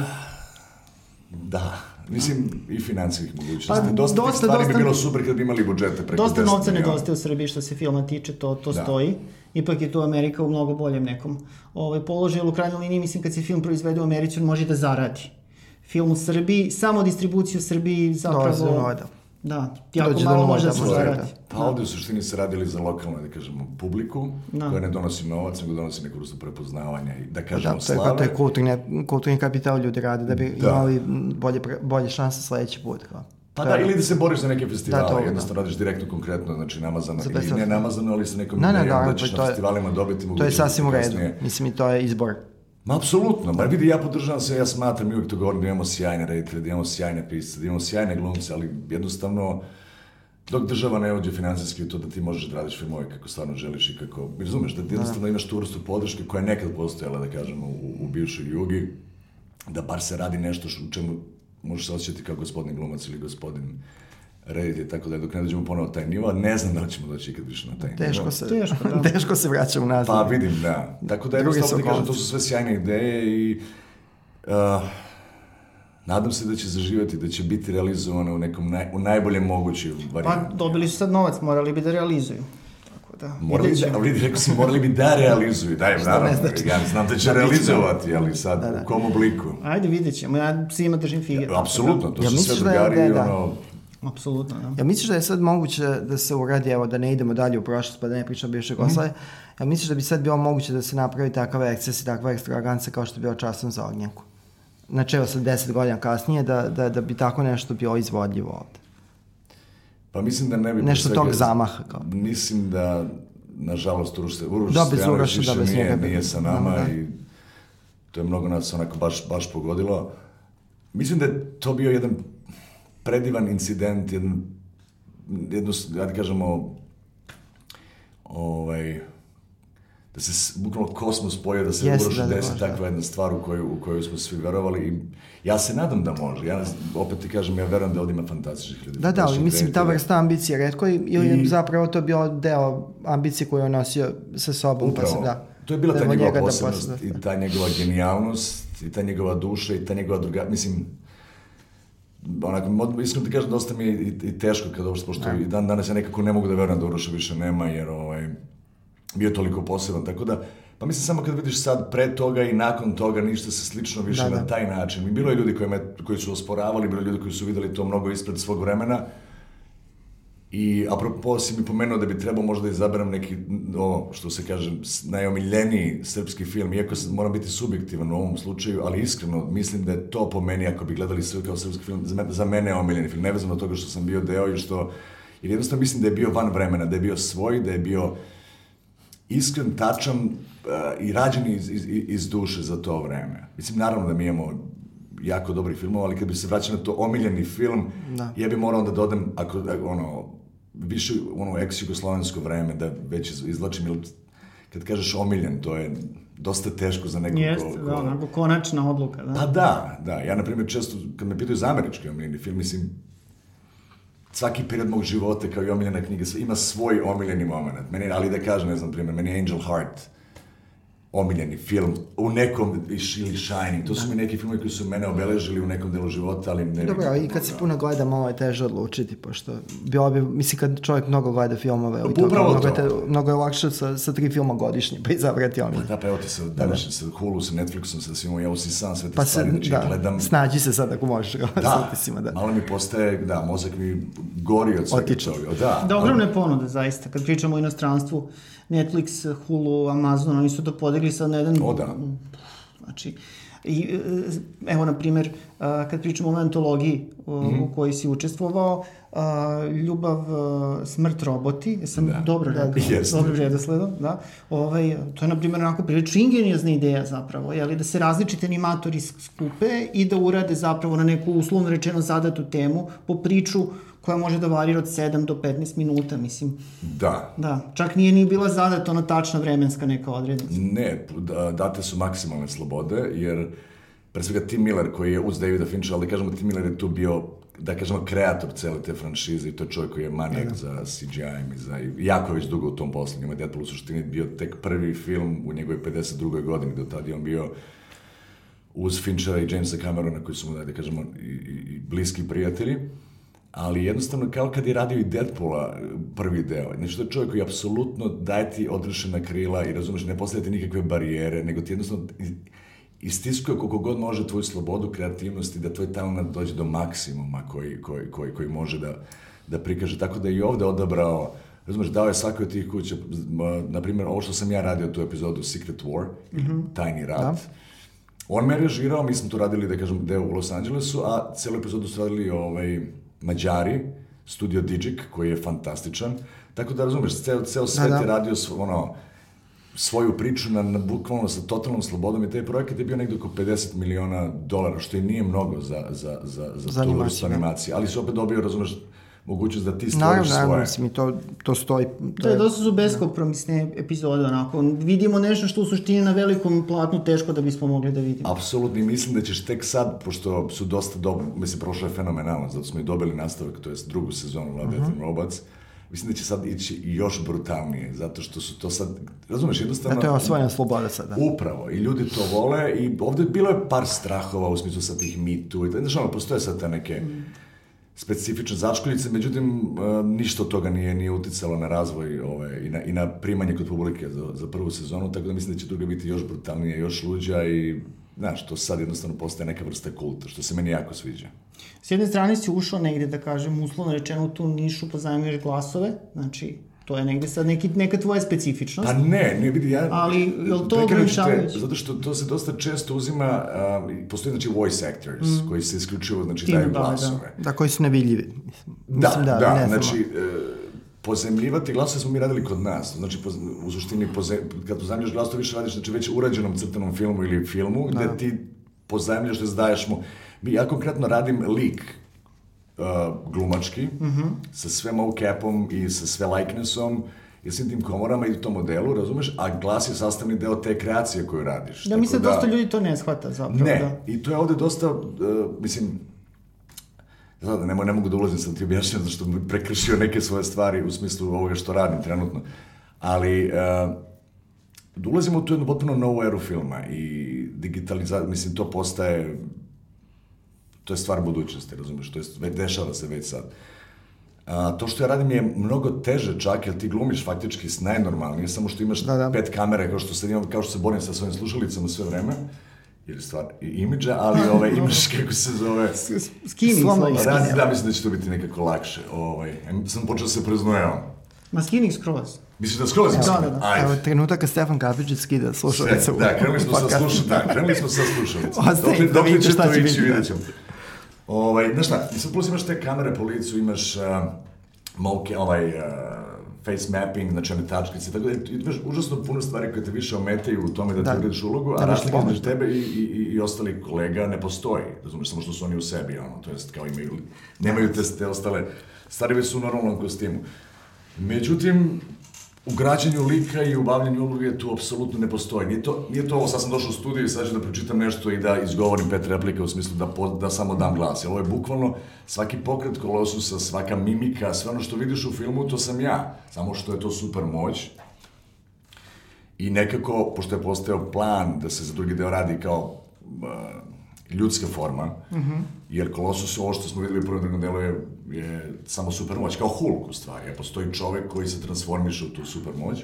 Da, Mislim, i financijskih mogućnosti. Pa, dosta, dosta stvari dosta, bi bilo super kad bi imali budžete preko Dosta novca nedostaje u Srbiji što se filma tiče, to, to da. stoji. Ipak je tu Amerika u mnogo boljem nekom ovaj, položaju, u krajnjoj liniji mislim kad se film proizvede u Americi, on može da zaradi film u Srbiji, samo distribuciju u Srbiji zapravo... Dolaze da. Da, jako Dođe malo može da se zaradi. Pa ovde u suštini se radili za lokalnu, da kažemo, publiku, da. koja ne donosi novac, nego donosi neku vrstu prepoznavanja i da kažemo da, slave. Da, to je kulturni, kulturni kapital ljudi rade, da bi da. imali bolje, bolje šanse sledeći put. Kao. Pa da, ili da se boriš za neke festivale, da, to, da. jednostavno da. radiš direktno, konkretno, znači namazano, ili ne namazano, ali sa nekom ne, ne, da, da ćeš na festivalima dobiti To je sasvim u redu, mislim i to je izbor. Ma, apsolutno. Ma vidi, ja podržavam se, ja smatram i uvijek to govorim da imamo sjajne reditelje, da imamo sjajne pisce, da imamo sjajne glumce, ali jednostavno, dok država ne uđe finansijski u to da ti možeš da radiš filmove kako stvarno želiš i kako, razumeš, da ti jednostavno imaš tu vrstu podrške koja je nekad postojala, da kažemo, u, u bivšoj jugi, da bar se radi nešto što, u čemu možeš se osjećati kao gospodin glumac ili gospodin reditelj, tako da dok ne dođemo ponovo taj nivo, ne znam da li ćemo doći ikad više na taj teško nivo. Se, teško, da. teško se vraćamo nazad. Pa vidim, da. Tako da jednostavno ti kažem, to su sve sjajne ideje i uh, nadam se da će zaživati, da će biti realizovane u nekom naj, u najboljem mogućem varijanti. Pa dobili su sad novac, morali bi da realizuju. Da, morali da, vidi, rekao si, morali bi da realizuju, daj, naravno, znači? ja znam da će da, realizovati, ali sad, da, da. u kom obliku? Ajde, vidjet ćemo, ja svima držim fige. Ja, apsolutno, to ja su sve drugari, da, da, da. ono, Apsolutno, da. Ja misliš da je sad moguće da se uradi, evo, da ne idemo dalje u prošlost, pa da ne pričamo bivše Jugoslavije, mm. ja misliš da bi sad bilo moguće da se napravi takav eksces i takva ekstravaganca kao što je bio časom za ognjenku? Znači, evo sad deset godina kasnije, da, da, da bi tako nešto bilo izvodljivo ovde. Pa mislim da ne bi... Nešto tog zamaha. Kao. Mislim da, nažalost, Uroš, Uroš da, Stojanović više da, nije, nije, nije sa nama da, da. i to je mnogo nas onako baš, baš pogodilo. Mislim da je to bio jedan predivan incident, jedan, jedno, ja da kažemo, ovaj, da se bukvalno kosmos spoje, da se Jeste, uroši da, da, desi može, takva jedna stvar u koju, u koju smo svi verovali i ja se nadam da može. Ja opet ti kažem, ja verujem da ovdje ima fantastičnih ljudi. Da, da, ali mislim ta vrsta ambicije redko i- ili I- zapravo to bio deo ambicije koju je nosio sa sobom. Pa se, Upravo. da. To je bila ta Treba njegova da posebnost posle- i ta njegova genijalnost i ta njegova duša i ta njegova druga... Mislim, onako, iskreno ti kažem, dosta mi je i, i teško kada uopšte, pošto i dan danas ja nekako ne mogu da verujem da Uroša više nema, jer ovaj, bio je toliko poseban, tako da, pa mislim samo kad vidiš sad pre toga i nakon toga ništa se slično više Da, da. na taj način. Bilo je ljudi koji, me, koji su osporavali, bilo je ljudi koji su videli to mnogo ispred svog vremena, I apropo si mi pomenuo da bi trebao možda da izaberem neki, o, što se kaže, najomiljeniji srpski film, iako sam- moram biti subjektivan u ovom slučaju, ali iskreno mislim da je to po meni, ako bi gledali sve kao srpski film, za mene je omiljeni film, nevezano od toga što sam bio deo i što, jer jednostavno mislim da je bio van vremena, da je bio svoj, da je bio iskren, tačan uh, i rađen iz, iz, iz duše za to vreme. Mislim, naravno da mi imamo jako dobri filmova, ali kad bi se vraćao na to omiljeni film, Da. ja bi morao da dodam, ako, ono, više ono ex-jugoslovensko vreme, da već iz- izvlačim, jer kad kažeš omiljen, to je dosta teško za nekog Jeste, ko, ko- da, onako konačna odluka, da. Pa da, da. Ja, na primjer, često, kad me pitaju za američki omiljeni film, mislim, svaki period mog života kao i omiljena knjiga ima svoj omiljeni moment. Meni, ali da kažem, ne znam, primjer, meni je Angel Heart omiljeni film u nekom, ili Shining, to su mi neki filmovi koji su mene obeležili u nekom delu života, ali ne... Dobro, ali kad se puno gleda, malo je teže odlučiti, pošto bilo bi, mislim, kad čovjek mnogo gleda filmove, ali to, Upravo mnogo, je to. te, mnogo je lakše sa, sa tri filma godišnje, pa izabrati oni. Da, pa evo ti sa današnjim, sa Hulu, sa Netflixom, sa svim, ja si sam sve te Pa se, stvari, znači, da, gledam... snađi se sad ako možeš sa Da, utisima, da. malo mi postaje, da, mozak mi gori od svega Otiče. toga. Da, Da, ogromne ponude, zaista. Kad pričamo o inostranstvu, Netflix, Hulu, Amazon, oni su to podigli sad na jedan... O, da. Znači, i, e, evo, na primjer, a, kad pričamo o antologiji u, Mhm. u kojoj si učestvovao, Ljubav, smrt, roboti, jesam Da. dobro rekao, Jeste. dobro redosledom, da, ovaj, to je, na primjer, onako prilično ingeniozna ideja zapravo, jeli, da se različiti animatori skupe i da urade zapravo na neku uslovno rečeno zadatu temu po priču koja može da varira od 7 do 15 minuta, mislim. da, Da, čak nije ni bila zadata ona tačna vremenska neka odrednica. Ne, da- date su maksimalne slobode, jer pre svega Tim Miller koji je uz Davida Fincha, ali da kažemo Tim Miller je tu bio da kažemo kreator cele te franšize i to je čovjek koji je manijak za CGI-em i za, jako je već dugo u tom poslu. Njima Deadpool u suštini bio tek prvi film u njegovoj 52. godini, do tada je on bio uz Finchera i Jamesa Camerona koji su mu, da kažemo, i, i, i bliski prijatelji. Ali jednostavno, kao kad je radio i Deadpoola prvi deo, znači to je čovjek koji apsolutno daje ti odrešena krila i razumeš, ne postavlja ti nikakve barijere, nego ti jednostavno istiskuje koliko god može tvoju slobodu, kreativnost i da tvoj talent dođe do maksimuma koji, koji, koji, koji može da, da prikaže. Tako da je i ovde odabrao Razumeš, dao je svakoj od tih kuća, na primjer, ovo što sam ja radio tu epizodu Secret War, ili Tajni rat, On me režirao, mi smo to radili, da kažem, deo u Los Angelesu, a celu epizodu su radili ovaj, Mađari, studio Digic, koji je fantastičan. Tako da, razumeš, ceo, ceo svet da. je radio svo, ono, svoju priču na, na bukvalno sa totalnom slobodom i taj projekat je bio negdje oko 50 miliona dolara, što i nije mnogo za, za, za, za, Za tu vrstu da. animacije. Ali si opet dobio, razumeš, mogućnost da ti stvoriš Naravno, naravno, svoje. mislim, i to, to stoji. To je dosta su beskompromisne epizode, onako. Vidimo nešto što u suštini na velikom platnu teško da bismo mogli da vidimo. Apsolutno i mislim da ćeš tek sad, pošto su dosta dobro, mislim, prošlo je fenomenalno, zato smo i dobili nastavak, to jest drugu sezonu Love, Death and Robots, mislim da će sad ići još brutalnije, zato što su to sad, razumeš, jednostavno... A to je osvojena sloboda sada. Upravo, i ljudi to vole i ovde bilo je par strahova u smislu sad tih Too, i znaš, ono, postoje sad te neke specifične začkoljice, međutim, e, ništa od toga nije, nije uticalo na razvoj ove, i, na, i na primanje kod publike za, za prvu sezonu, tako da mislim da će druga biti još brutalnije, još luđa i Znaš, to sad jednostavno postaje neka vrsta kulta, što se meni jako sviđa. S jedne strane si ušao negde, da kažem, uslovno rečeno u tu nišu, pozajmuješ glasove, znači, to je negde sad neki, neka tvoja specifičnost. Pa ne, ne vidi, ja... Ali, jel to Prekinuću te, ograničavajuće? Zato što to se dosta često uzima, uh, postoji znači voice actors, koji se isključivo znači, Tim daju da, da. glasove. Da, koji su nevidljivi. Mislim, Da, mislim, da, ne znamo. znači, e, pozemljivati glasove smo mi radili kod nas. Znači, poz, u suštini, poze, kad pozemljaš glas, to više radiš znači, već urađenom crtanom filmu ili filmu, gde ti pozemljaš, da zdaješ mu. Mi, ja konkretno radim lik uh, glumački, sa sve mocapom i sa sve likenessom i svim tim komorama i u tom modelu, razumeš, a glas je sastavni deo te kreacije koju radiš. Da, mislim da dosta ljudi to ne shvata zapravo. Ne, da. i to je ovde dosta, uh, mislim, Sada, ne, ne mogu da ulazim sad ti objašnjam zašto bi prekršio neke svoje stvari u smislu ovoga što radim trenutno. Ali, uh, da ulazimo u tu jednu potpuno novu eru filma i digitalizacija, mislim, to postaje, to je stvar budućnosti, razumeš, to je, dešava se već sad. A, to što ja radim je mnogo teže čak, jer ti glumiš faktički s najnormalnije, samo što imaš da, da. pet kamere, kao što, se, kao što se borim sa svojim slušalicama sve vreme, ili stvar imidža, ali ovaj, imaš kako se zove... Skini, slomaj skini. Da, mislim da će to biti nekako lakše. Ovaj, sam počeo da se preznojavam. Ma skining skroz. Misliš da skroz? Da, da, da. Evo, trenutak kad Stefan Kapičić skida slušalice. Da, krenuli smo sa slušalicom. Da, krenuli smo sa slušalicom. Ostaje, da vidite šta će biti. Vidjet ćemo. Ovaj, znaš šta, i sad plus imaš te kamere po licu, imaš uh, moke, ovaj, uh, face mapping, znači one tačkice, tako da imaš užasno puno stvari koje te više ometaju u tome da, da. ti ulogu, a da, razlika između tebe i, i, i ostali kolega ne postoji, razumiješ, samo što su oni u sebi, ono, to jest kao imaju, nemaju te, te ostale, stari su u normalnom kostimu. Međutim, u građenju lika i u bavljanju uloge tu apsolutno ne postoji. Nije to, nije to ovo, sad sam došao u studiju i sad ću da pročitam nešto i da izgovorim pet replika u smislu da, po, da samo dam glas. Ovo je bukvalno svaki pokret kolosusa, svaka mimika, sve ono što vidiš u filmu, to sam ja. Samo što je to super moć. I nekako, pošto je postao plan da se za drugi deo radi kao ljudska forma, mm -hmm. jer Kolosus, ovo što smo videli u prvom drugom delu je, je samo supermoć, kao Hulk u stvari, a postoji čovek koji se transformiše u tu supermoć.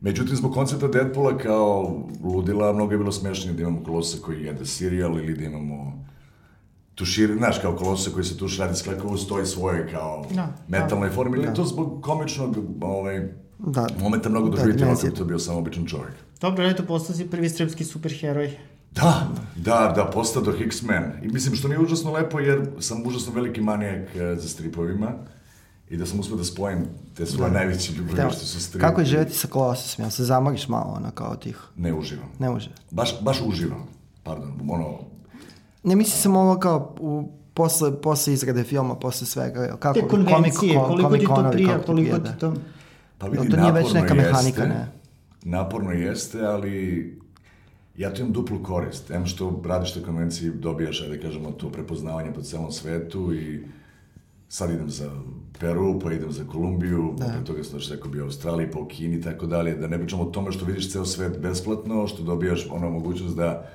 Međutim, zbog koncepta Deadpoola kao ludila, mnogo je bilo smešnije da imamo Kolosa koji jede sirijal ili da imamo tušir, znaš, kao Kolosa koji se tuš radi sklekao stoji svoje kao no, da, metalnoj da, formi, ili da. to zbog komičnog ovaj, da, momenta mnogo doživiti, da, to bio samo običan čovjek. Dobro, eto, postao si prvi srpski superheroj. Da, da, da, postao do X-Men. I mislim, što mi je užasno lepo, jer sam užasno veliki manijak e, za stripovima i da sam uspio da spojim te svoje da. najveće ljubavi da. što su stripovi. Kako je živeti sa Colossusom? Ja se zamoriš malo, ono, kao tih? Ne uživam. Ne uživam. Baš, baš uživam. Pardon, ono... Ne mislim samo ovo kao u posle, posle izrade filma, posle svega, kako, Te konvencije, komik, koliko ti to prija, koliko ti to... Pa vidi, to nije već neka mehanika, jeste, ne? Naporno jeste, ali ja tu imam duplu korist. Em što radiš te konvenciji, dobijaš, da kažemo, to prepoznavanje po celom svetu i sad idem za Peru, pa idem za Kolumbiju, da. pre toga sam rekao bio u Australiji, pa u Kini i tako dalje, da ne pričamo o tome što vidiš ceo svet besplatno, što dobijaš ono mogućnost da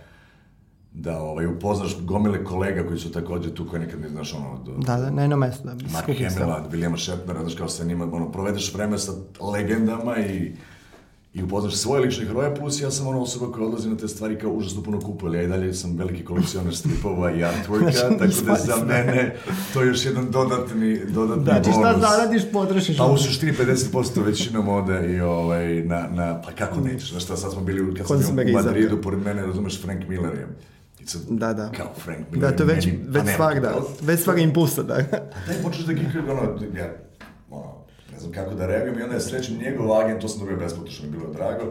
da ovaj, upoznaš gomile kolega koji su takođe tu koji nekad ne znaš ono... Do, da, da, na jedno mesto. Da, Mark Hamilla, Williama Shatnera, znaš kao sa njima, ono, provedeš vreme sa legendama i i upoznaš svoje lične heroje, plus ja sam ona osoba koja odlazi na te stvari kao užasno puno kupuje, ali ja i dalje sam veliki kolekcionar stripova i artworka, znači, tako da za mene to je još jedan dodatni, dodatni znači, bonus. Znači šta zaradiš, potrošiš. Pa u suštini 50% većinom ode i ovaj, na, na, pa kako nećeš, znaš šta, sad smo bili, kad sam bio u Madridu, pored mene, razumeš, Frank Miller je. Sad, da, da. Kao Frank Miller. Da, to već, meni, već pa stvar, da. Već stvar impulsa, da. Pa daj počneš da kikaju, ono, ja, ne znam kako da reagujem i onda je srećem njegov agent, to sam dobio besplatno što mi je bilo drago,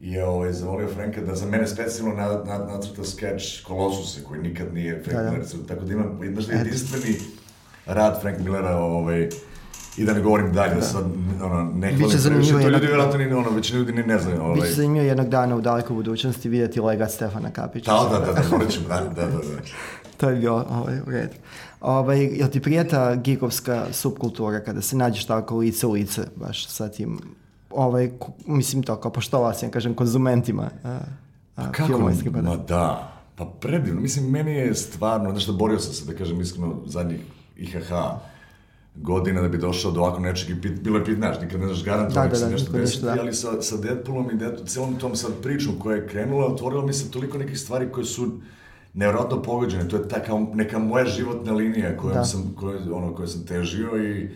i je ovaj, zamolio Franka da za mene specijalno nad, nad, nacrta skeč Kolosuse, koji nikad nije Frank da, da. Miller, tako da imam, znaš da je jedinstveni rad Frank Millera, ovaj, i da ne govorim dalje, da. sad, ono, ne hvalim previše, to ljudi vjerojatno ni, ono, većina ljudi ni ne znaju. Ovaj. Biće zanimljivo jednog dana u dalekoj budućnosti vidjeti legat Stefana Kapića. Da, da, da, da, morat ćemo, da, da, da. da. to je bio ovaj, u redu. Ovaj, jel ti prijeta gigovska subkultura kada se nađeš tako lice u lice baš sa tim ovaj, mislim to kao poštovao sam, kažem, konzumentima a, a, kako? Pa da. Ma da, pa predivno. Mislim, meni je stvarno, znaš da borio sam se, da kažem iskreno, zadnjih IHH godina da bi došao do ovako nečeg i pit, bilo je pit, znaš, nikad ne znaš garantovano da, da, da, nešto desiti, da. ali sa, sa Deadpoolom i Deadpool, celom tom sad pričom koja je krenula, otvorila mi se toliko nekih stvari koje su nevjerojatno pogođene. To je ta kao neka moja životna linija kojom da. sam, koje, ono, koje sam težio i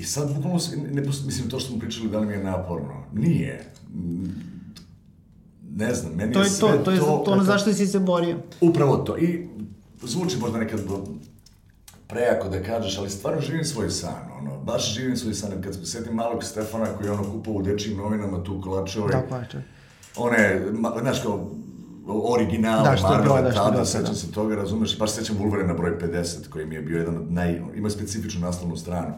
I sad, bukvalno, ne, mislim, to što smo pričali, da li mi je naporno? Nije. Ne znam, meni to je, sve to. To je to, to ono zašto si se borio. Upravo to. I zvuči možda nekad prejako da kažeš, ali stvarno živim svoj san, ono, baš živim svoj san. Kad se setim malog Stefana koji je ono kupao u dečijim novinama tu kolačove, da, plače. one, znaš kao, original da, Marvela da, tada, da, sećam da. se toga, razumeš, baš sećam Wolverine na broj 50, koji mi je bio jedan od naj... ima specifičnu naslovnu stranu.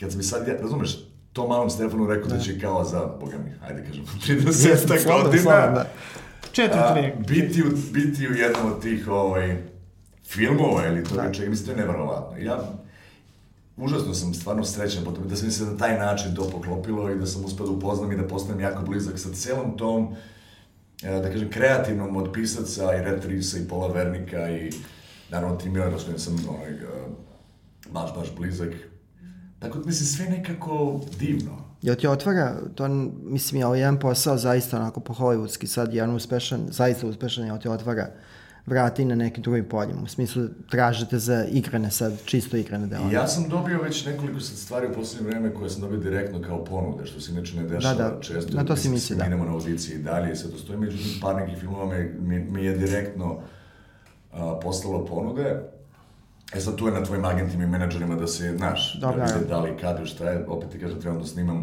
Kad sam i sad, ja, razumeš, to malom Stefanu rekao da, da će kao za, boga mi, ajde kažem, 30 godina, da. Četvrt vek. Biti, u, biti u jednom od tih ovaj, filmova ili to da. čega, mislim, to je neverovatno. Ja užasno sam stvarno srećan po tome da sam mi se na taj način to poklopilo i da sam uspeo da upoznam i da postanem jako blizak sa celom tom, da kažem, kreativnom od pisaca i retrisa i Pola Vernika i naravno Tim Miller, s sam onaj, e, baš, baš blizak. Tako da mislim, sve nekako divno. Jel ti otvara, to mislim je ovaj jedan posao zaista onako po hollywoodski sad, jedan uspešan, zaista uspešan, jel ti otvara vrati na nekim drugim poljima. U smislu, tražite za igrane sad, čisto igrane delove. Ja sam dobio već nekoliko sad stvari u poslednje vreme koje sam dobio direktno kao ponude, što se inače ne dešava da, da. često. Na to si misli, da. Idemo na audiciji i dalje, sad to stoji, međutim, par nekih filmova mi, mi, mi je direktno a, poslalo ponude. E sad tu je na tvojim agentima i menadžerima da se, znaš, da vide da li, kad, šta je, opet ti kažem, trebam da snimam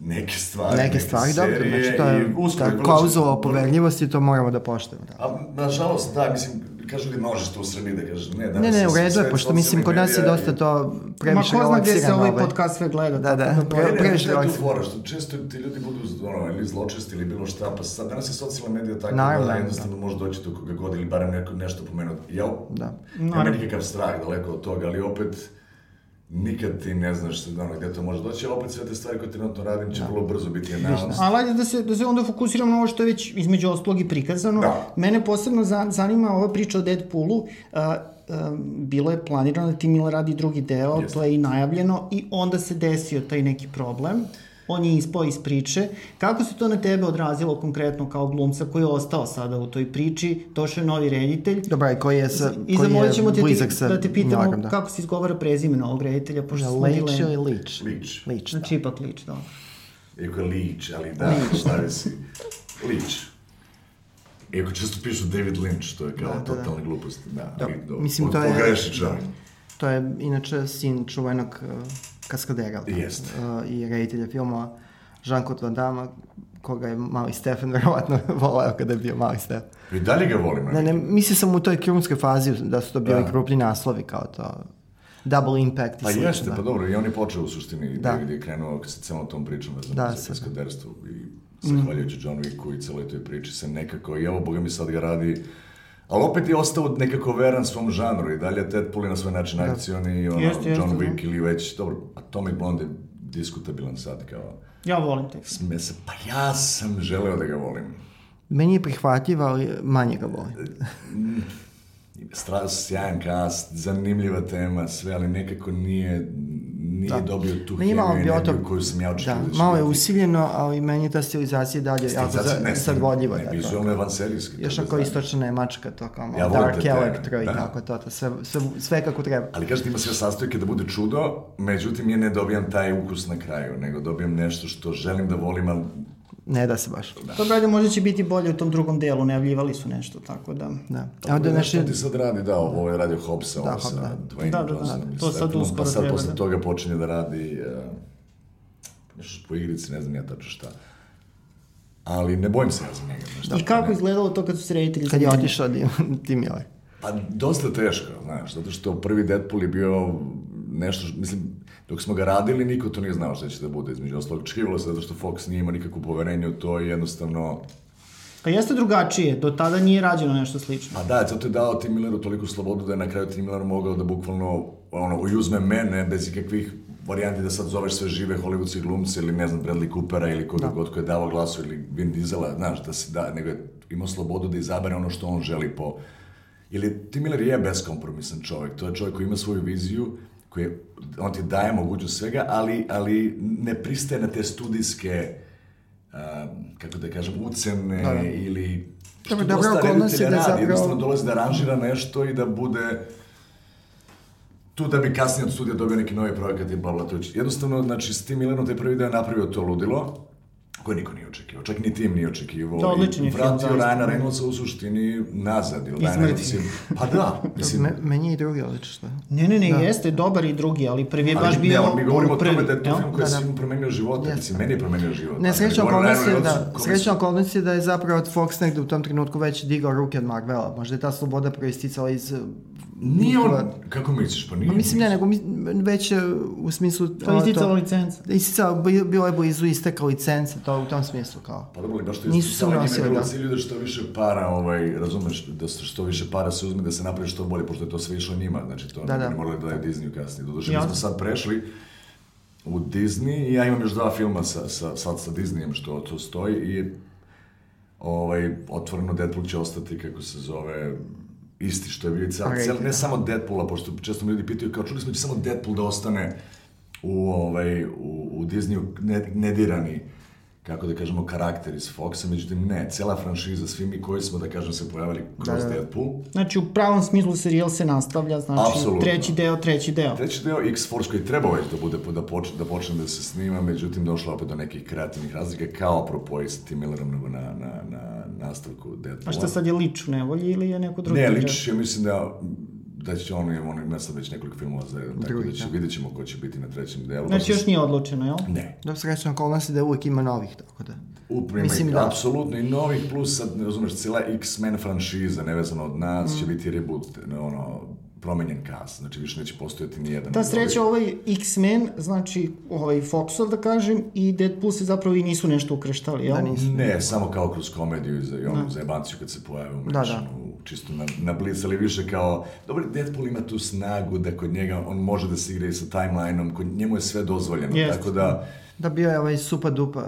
neke stvari, neke, stvari, dobro, znači to je ta klauzula o poverljivosti, to moramo da poštujemo. Da. A, nažalost, da, mislim, kažu li možeš to u Srbiji da kažeš ne, da ne, ne, u redu je, pošto mislim, kod nas je dosta to previše Ma ko zna gde se ovaj podcast sve gleda. Da, da, da pre, previše relaksirano. Ne, što često ti ljudi budu ono, ili zločesti ili bilo šta, pa sad danas je socijalna medija tako Naravno, da, da jednostavno da. može doći do koga god ili barem neko, nešto pomenuti. Ja, da. nema nikakav strah daleko od toga, ali opet, nikad ti ne znaš ono, gde to može doći, ali opet sve te stvari koje trenutno radim će da. vrlo brzo biti announced. Ali ajde da se, da se onda fokusiram na ovo što je već između ostalog i prikazano. Da. Mene posebno zanima ova priča o Deadpoolu. Uh, bilo je planirano da Tim Miller radi drugi deo, Jeste. to je i najavljeno i onda se desio taj neki problem. Uh, on je ispao iz priče. Kako se to na tebe odrazilo konkretno kao glumca koji je ostao sada u toj priči? Došao je novi reditelj. Dobra, i koji je, sa, I koji je te, blizak sa da te pitamo Milagom, da. kako se izgovara prezime novog reditelja, pošto da, Leach ili Leach? Leach. Leach, da. Znači ipak Leach, da. Iako je Leach, ali da, stavi si. Leach. Iako često pišu David Lynch, to je kao da, da, totalna da. glupost. Da, da. Ali, do, mislim, to je... Pogreši čovjek. To je, inače, sin čuvenog uh, kaskadera. Jeste. Uh, I reditelja filma Jean-Claude Van Damme, koga je mali Stefan verovatno voleo kada je bio mali Stefan. I dalje ga volim. Ne, ne, mislio sam u toj krunskoj fazi da su to bili da. krupni naslovi kao to double impact i Pa slično, jeste, da. pa dobro, i on je počeo u suštini da. gdje je krenuo sa celom tom pričom vezano da, za kaskaderstvo i zahvaljujući mm. John Wicku i celoj toj priči se nekako, i evo, boga mi sad ga radi Ali opet je ostao nekako veran svom žanru i dalje Deadpool je na svoj način da. akcioni i ono, jest, jest, John Wick da. ili već, dobro, Atomic Blonde je diskutabilan sad kao... Ja volim te. Smesa, pa ja sam želeo da ga volim. Meni je prihvatljiv, ali manje ga volim. Stras, sjajan cast, zanimljiva tema, sve, ali nekako nije nije da. dobio tu hemiju energiju koju sam ja očekivao. Da, da malo je usiljeno, ali meni ta stilizacija dalje jako sadvodljiva. Ne, vizualno je vanserijski. Još ako istočna Nemačka, to kao ja Dark Electro i da. tako to, to sve, sve, sve kako treba. Ali kažete, ima sve sastojke da bude čudo, međutim ja ne dobijam taj ukus na kraju, nego dobijam nešto što želim da volim, ali Ne da se baš. Da. To dalje možda će biti bolje u tom drugom delu, najavljivali su nešto, tako da... Da. Evo da nešto ti sad radi, da, ovo je radio Hobbsa, da, ovo sa da. Dwayne da, da, da, to sad uskoro pa sad posle da. toga počinje da radi uh, nešto po igrici, ne znam ja tačno šta. Ali ne bojim se ja za njega. Nešto I kako ne. izgledalo to kad su se reditelji Kad je otišao Tim Miller? Pa dosta teško, znaš, zato što prvi Deadpool je bio nešto, mislim, dok smo ga radili, niko to nije znao šta će da bude, između ostalog. Očekivalo se zato što Fox nije imao nikakvu poverenje u to i jednostavno... Pa jeste drugačije, do tada nije rađeno nešto slično. Pa da, zato je dao Tim Milleru toliko slobodu da je na kraju Tim Miller mogao da bukvalno ono, uzme mene bez ikakvih varijanti da sad zoveš sve žive hollywoodske glumce ili ne znam Bradley Coopera ili koga da. god ko je davao glasu ili Vin Diesela, znaš, da se da, nego je imao slobodu da izabere ono što on želi po... Ili Tim Miller je beskompromisan čovjek, to je čovjek koji ima svoju viziju, koji on ti daje mogućnost svega, ali, ali ne pristaje na te studijske, uh, kako da kažem, ucene da, da. ili što dobro, dosta reditelja da radi, zapravo... jednostavno dolazi da aranžira nešto i da bude tu da bi kasnije od studija dobio neki novi projekat i bla bla Jednostavno, znači, s tim Milanom taj prvi deo napravio to ludilo, koje niko nije očekivao, čak ni tim nije očekivao. To odličan je film, Vratio Rajana Reynoldsa u suštini nazad. Ili Ryan Reynolds Pa da. Mislim, Me, meni je i drugi odlično. Ne, ne, ne, da. jeste, dobar i drugi, ali prvi je baš bio... Ne, mi govorimo o tome da je to film koji da, da. promenio život, yes. mislim, meni je promenio život. Ne, srećna okolnost je da, srećna okolnost je da je zapravo od Fox negde u tom trenutku već digao ruke od Marvela. Možda je ta sloboda proisticala iz Nije on, kako misliš, pa nije? Pa mislim ne, nego mi, već e, u smislu... To je isticalo licenca. Isticalo, bilo je blizu isteka licence, to u tom smislu kao. Pa dobro, baš to Nisu se unosili, da. da. Cilju da što više para, ovaj, razumeš, da što više para se uzme, da se napravi što bolje, pošto je to sve išlo njima, znači to Da, da. ne morali da daju Disneyu kasnije. Doduše, mi smo sad prešli u Disney i ja imam još dva filma sa, sa, sad sa Disneyem što to stoji i ovaj, otvoreno Deadpool će ostati, kako se zove, isti što je bio i cel, cel, da. ne samo Deadpoola, pošto često me ljudi pitaju, kao čuli smo da će samo Deadpool da ostane u, ovaj, u, u Disneyu ne, nedirani kako da kažemo, karakter iz Foxa, međutim ne, cela franšiza, svi mi koji smo, da kažem, se pojavili kroz Da, da. Deadpool. Znači, u pravom smislu serijal se nastavlja, znači, Apsolutno. treći deo, treći deo. Treći deo X-Force koji treba već da bude, da počne, da počne da se snima, međutim došlo opet do nekih kreativnih razlika, kao apropo i sa Tim Millerom na, na, na nastavku Deadpoola. A šta sad je Lič u nevolji ili je neko drugi? Ne? Lič, ja mislim da da će on, on ima sad već nekoliko filmova za jedan, tako Drugi, da će, da. vidjet ćemo ko će biti na trećem delu. Znači, još nije odlučeno, jel? Ne. Da srećno okolnosti da uvijek ima novih, tako da. Uprema, Mislim da. apsolutno i novih, plus sad, ne razumeš, cijela X-Men franšiza, nevezano od nas, Mm. će biti reboot, ne, ono, promenjen cast, znači više neće postojati ni jedan. Ta sreća, ovaj X-Men, znači ovaj Foxov, da kažem, i Deadpool se zapravo i nisu nešto ukreštali, jel? Da, nisu. Ne, samo kao kroz komediju i za, i ono, za jebanciju kad se pojave u Da, Mansionu, čisto na, na blic, ali više kao, dobro, Deadpool ima tu snagu da kod njega on može da se igra i sa timelineom, kod njemu je sve dozvoljeno, Jest. tako da, Da bio je ovaj super dupa,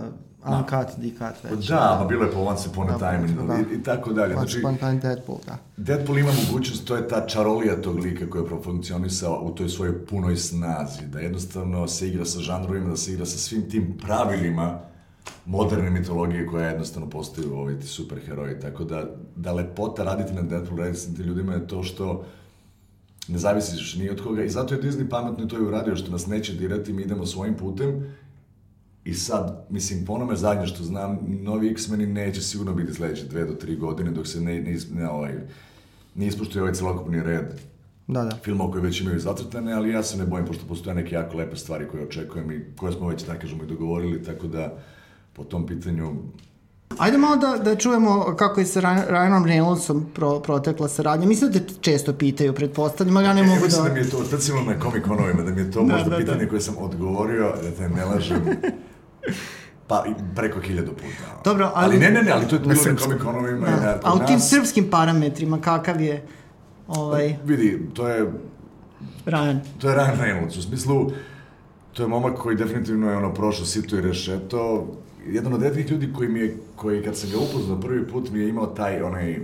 uncut, D-cut već. da, pa bilo je po Once Upon a Da, Time da. i, i tako dalje. Znači, Znači, Spontan Deadpool, da. Deadpool ima mogućnost, to je ta čarolija tog lika koji je profunkcionisao u toj svojoj punoj snazi, da jednostavno se igra sa žanrovima, da se igra sa svim tim pravilima moderne mitologije koja jednostavno postaju ovi ti superheroji, tako da, da lepota raditi na Deadpool, raditi sa tim ljudima je to što ne zavisiš ni od koga i zato je Disney pametno to je uradio što nas neće dirati, mi idemo svojim putem i sad, mislim, po onome zadnje što znam, novi X-meni neće sigurno biti sledeće dve do tri godine dok se ne, ne, ne, ovaj, ne ispoštuje ovaj celokupni red Da, da. filmova koji već imaju zacrtane, ali ja se ne bojim, pošto postoje neke jako lepe stvari koje očekujem i koje smo već, tako kažemo, i dogovorili, tako da po tom pitanju Ajde malo da, da čujemo kako je sa Ryan- Ryanom Reynoldsom pro, protekla saradnja. Mislim da te često pitaju, pretpostavljam, ali ja ne Ja mogu mislim da da... mi je to, specijalno na Comic Conovima, da mi je to Da, možda da, pitanje da. koje sam odgovorio, da te ne lažem, pa preko hiljadu puta. Dobro, ali- ali... ne, ne, ne, ali to je bilo na srpskom. Comic Conovima i na, Da. A u tim nas. srpskim parametrima kakav je ovaj, Vidi, to je Ryan? To je Ryan Reynolds, u smislu, to je momak koji definitivno je ono prošao sito i rešeto. Jedan od redkih ljudi koji mi je, koji kad sam ga upoznao prvi put mi je imao taj onaj,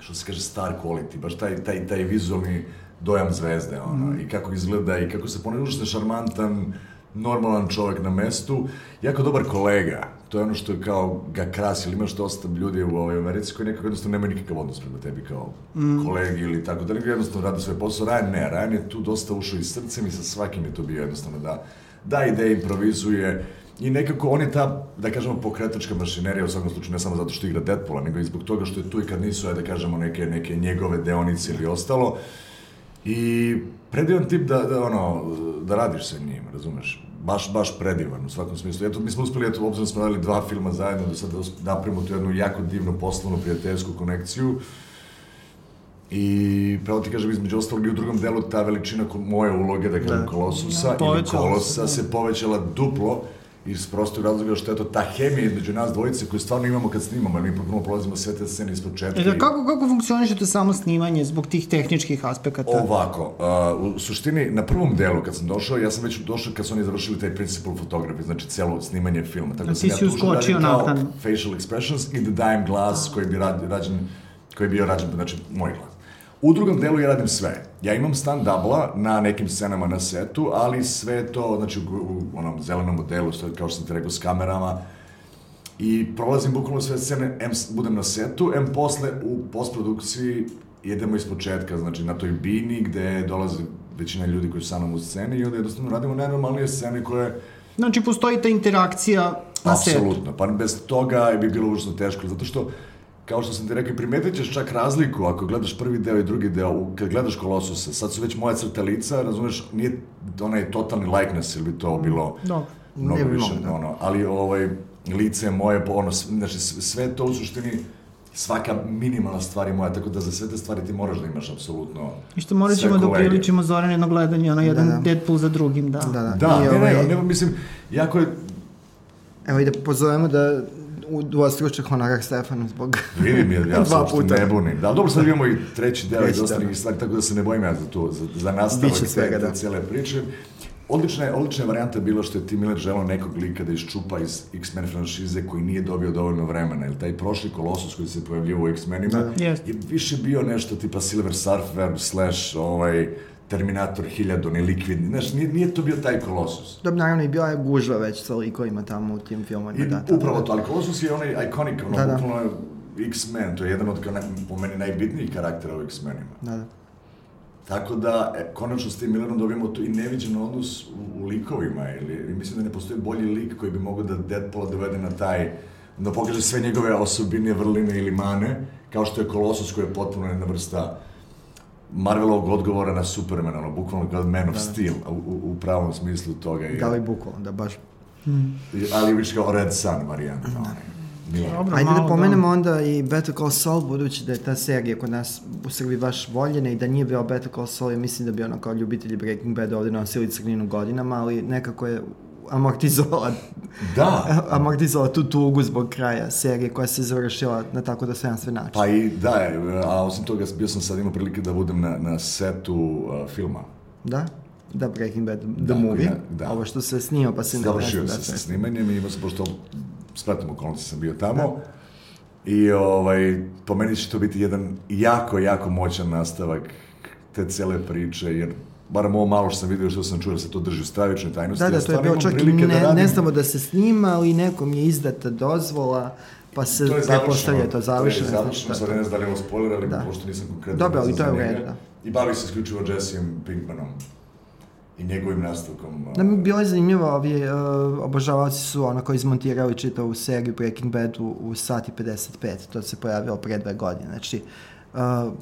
što se kaže star quality, baš taj, taj, taj vizualni dojam zvezde, ono, i kako izgleda i kako se ponaša, užasno šarmantan, normalan čovjek na mestu, jako dobar kolega, to je ono što je kao ga krasi, ili imaš dosta ljudi u ovoj Americi koji nekako jednostavno nemaju nikakav odnos prema tebi kao kolegi ili tako da, nego jednostavno radi svoj posao, Ryan ne, Ryan je tu dosta ušao i srcem i sa svakim je to bio jednostavno da, da ideje improvizuje, I nekako on je ta, da kažemo, pokretačka mašinerija u svakom slučaju, ne samo zato što igra Deadpoola, nego i zbog toga što je tu i kad nisu, da kažemo, neke, neke njegove deonice ili ostalo. I predivan tip da, da, ono, da radiš sa njim, razumeš? Baš, baš predivan u svakom smislu. Eto, mi smo uspeli, eto, obzirom da smo radili dva filma zajedno, da sad napravimo tu jednu jako divnu poslovnu prijateljsku konekciju. I pravo ti kažem, između ostalog i u drugom delu ta veličina moje uloge, da kažem, Da. Kolosusa Da, ili Kolosa da. se povećala duplo iz prostog razloga što je to ta hemija između nas dvojice koju stvarno imamo kad snimamo, jer mi potpuno prolazimo sve te scene iz početka. E da, kako, kako funkcionišete samo snimanje zbog tih tehničkih aspekata? Ovako, uh, u suštini, na prvom delu kad sam došao, ja sam već došao kad su oni završili taj principal photography, znači celo snimanje filma. Tako da sam ja tu da radim kao facial expressions i da dajem glas koji bi rađen, koji je bio rađen, znači moj glas. U drugom delu ja radim sve. Ja imam stand double na nekim scenama na setu, ali sve to, znači u, u onom zelenom modelu, kao što sam ti rekao, s kamerama, I prolazim bukvalno sve scene, M s- budem na setu, M posle u postprodukciji idemo iz početka, znači na toj bini gde dolaze većina ljudi koji su sa mnom u sceni i onda jednostavno radimo najnormalnije scene koje Znači, postoji ta interakcija na setu. Apsolutno, pa bez toga bi bilo užasno teško, zato što kao što sam ti rekao, primetit ćeš čak razliku ako gledaš prvi deo i drugi deo, kad gledaš Kolosusa, sad su već moja crta lica, razumeš, nije onaj totalni likeness, ili bi to bilo Dobro. mnogo više, moglo, da. ono, ali ovaj, lice je moje, ono, znači sve to u suštini svaka minimalna stvar je moja, tako da za sve te stvari ti moraš da imaš apsolutno I što morat ćemo da upriličimo Zoran jedno gledanje, ono jedan da, da. Deadpool za drugim, da. Da, da. Da, I ne, ovaj... ne, ne, mislim, jako je... Evo i da pozovemo da u dvostručak honorar Stefanu zbog Vidim, ja, ja se uopšte ne bunim. Da, dobro, sad imamo i treći deo i ostalih stvari, tako da se ne bojim ja za to, za, za nastavak svega, te, da. cijele priče. Odlična je, odlična je varijanta bilo što je Tim Miller želao nekog lika da iščupa iz X-Men franšize koji nije dobio dovoljno vremena. Jer taj prošli kolosus koji se pojavljivo u X-Menima da. je više bio nešto tipa Silver Surfer slash ovaj, Terminator 1000, ne likvidni. Znaš, nije, nije to bio taj kolosus. Da, naravno, i bio je gužva već sa likovima tamo u tim filmovima. I, da, upravo da. to, ali kolosus je onaj ikonik, ono, da, da. bukvalno X-Men, to je jedan od, po meni, najbitnijih karaktera u X-Menima. Da, da. Tako da, e, konačno s tim Millerom dobijemo to i neviđen odnos u, u likovima, ili mislim da ne postoji bolji lik koji bi mogao da Deadpoola dovede na taj, da pokaže sve njegove osobine, vrline ili mane, kao što je Colossus koji je potpuno jedna vrsta Marvelovog odgovora na Supermana, ono, bukvalno kao Man of da. Steel, u, u, pravom smislu toga. Da li bukvalno, da baš... Hmm. Ali više kao Red Sun varijanta, da. Dobro, Ajde da pomenemo da. onda i Better Call Saul, budući da je ta serija kod nas u Srbiji baš voljena i da nije bio Better Call Saul, mislim da bi ono kao ljubitelji Breaking Bad ovde nosili crninu godinama, ali nekako je amortizovala da. amortizovala tu tugu zbog kraja serije koja se završila na tako da sve način. Pa i da, a osim toga bio sam sad imao prilike da budem na, na setu uh, filma. Da? Da, Breaking Bad, The da, Movie, ja, da. ovo što se snima pa se ne Završio se da, sa snimanjem i imao sam, pošto spratnom okolnosti sam bio tamo. Da. I ovaj, po meni će to biti jedan jako, jako moćan nastavak te cele priče, jer barem ovo malo što sam vidio, što sam čuo da se to drži u stravičnoj tajnosti. Da, da, to je bilo čak i ne, da radim... ne znamo da se snima, ali nekom je izdata dozvola, pa se pretpostavlja to završeno. To je završeno, sad ne znam da li ovo spoiler, ali da. pošto nisam konkretno... Dobro, ali to je u redu, da. I bavi se isključivo Jesseom Pinkmanom i njegovim nastavkom. Da mi bilo je zanimljivo, ovi uh, obožavaoci su ono koji izmontirali čitavu seriju Breaking Bad u, u sati 55, to se pojavilo pre dve godine, znači Uh,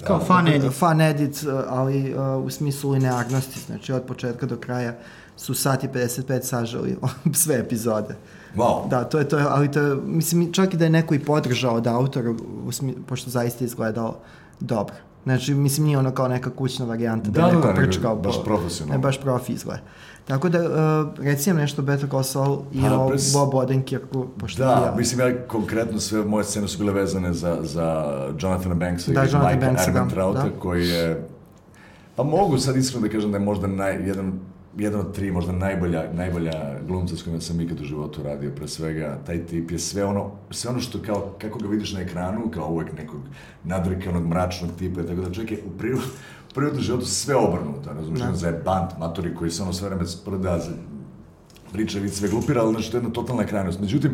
kao fan edit. Fan edit, uh, ali uh, u smislu linearnosti, znači od početka do kraja su sati 55 sažali sve epizode. Wow. Da, to je to, ali to je, mislim, čak i da je neko i podržao od autora, pošto zaista izgledao dobro. Znači, mislim, nije ono kao neka kućna varijanta da, da, da neko da, prčkao. Baš po, profesionalno. Ne, baš profi izgleda. Tako da, uh, reci nam nešto Better Call Saul i pa, o pres... Bob Odenkirku, pošto Da, ja. mislim, ja konkretno sve moje scene su bile vezane za, za Jonathana Banksa da, i Jonathan Mike Armentrauta, da. koji je, pa mogu sad iskreno da kažem da je možda naj, jedan jedan od tri možda najbolja, najbolja glumca s kojima sam ikad u životu radio, pre svega, taj tip je sve ono, sve ono što kao, kako ga vidiš na ekranu, kao uvek nekog nadrikanog, mračnog tipa, tako da čovjek je u prirodu, u prirodnom životu sve obrnuto, razumiješ, da. za band, matori koji se ono sve vreme sprda, priča, vid sve glupira, ali nešto je jedna totalna krajnost. Međutim,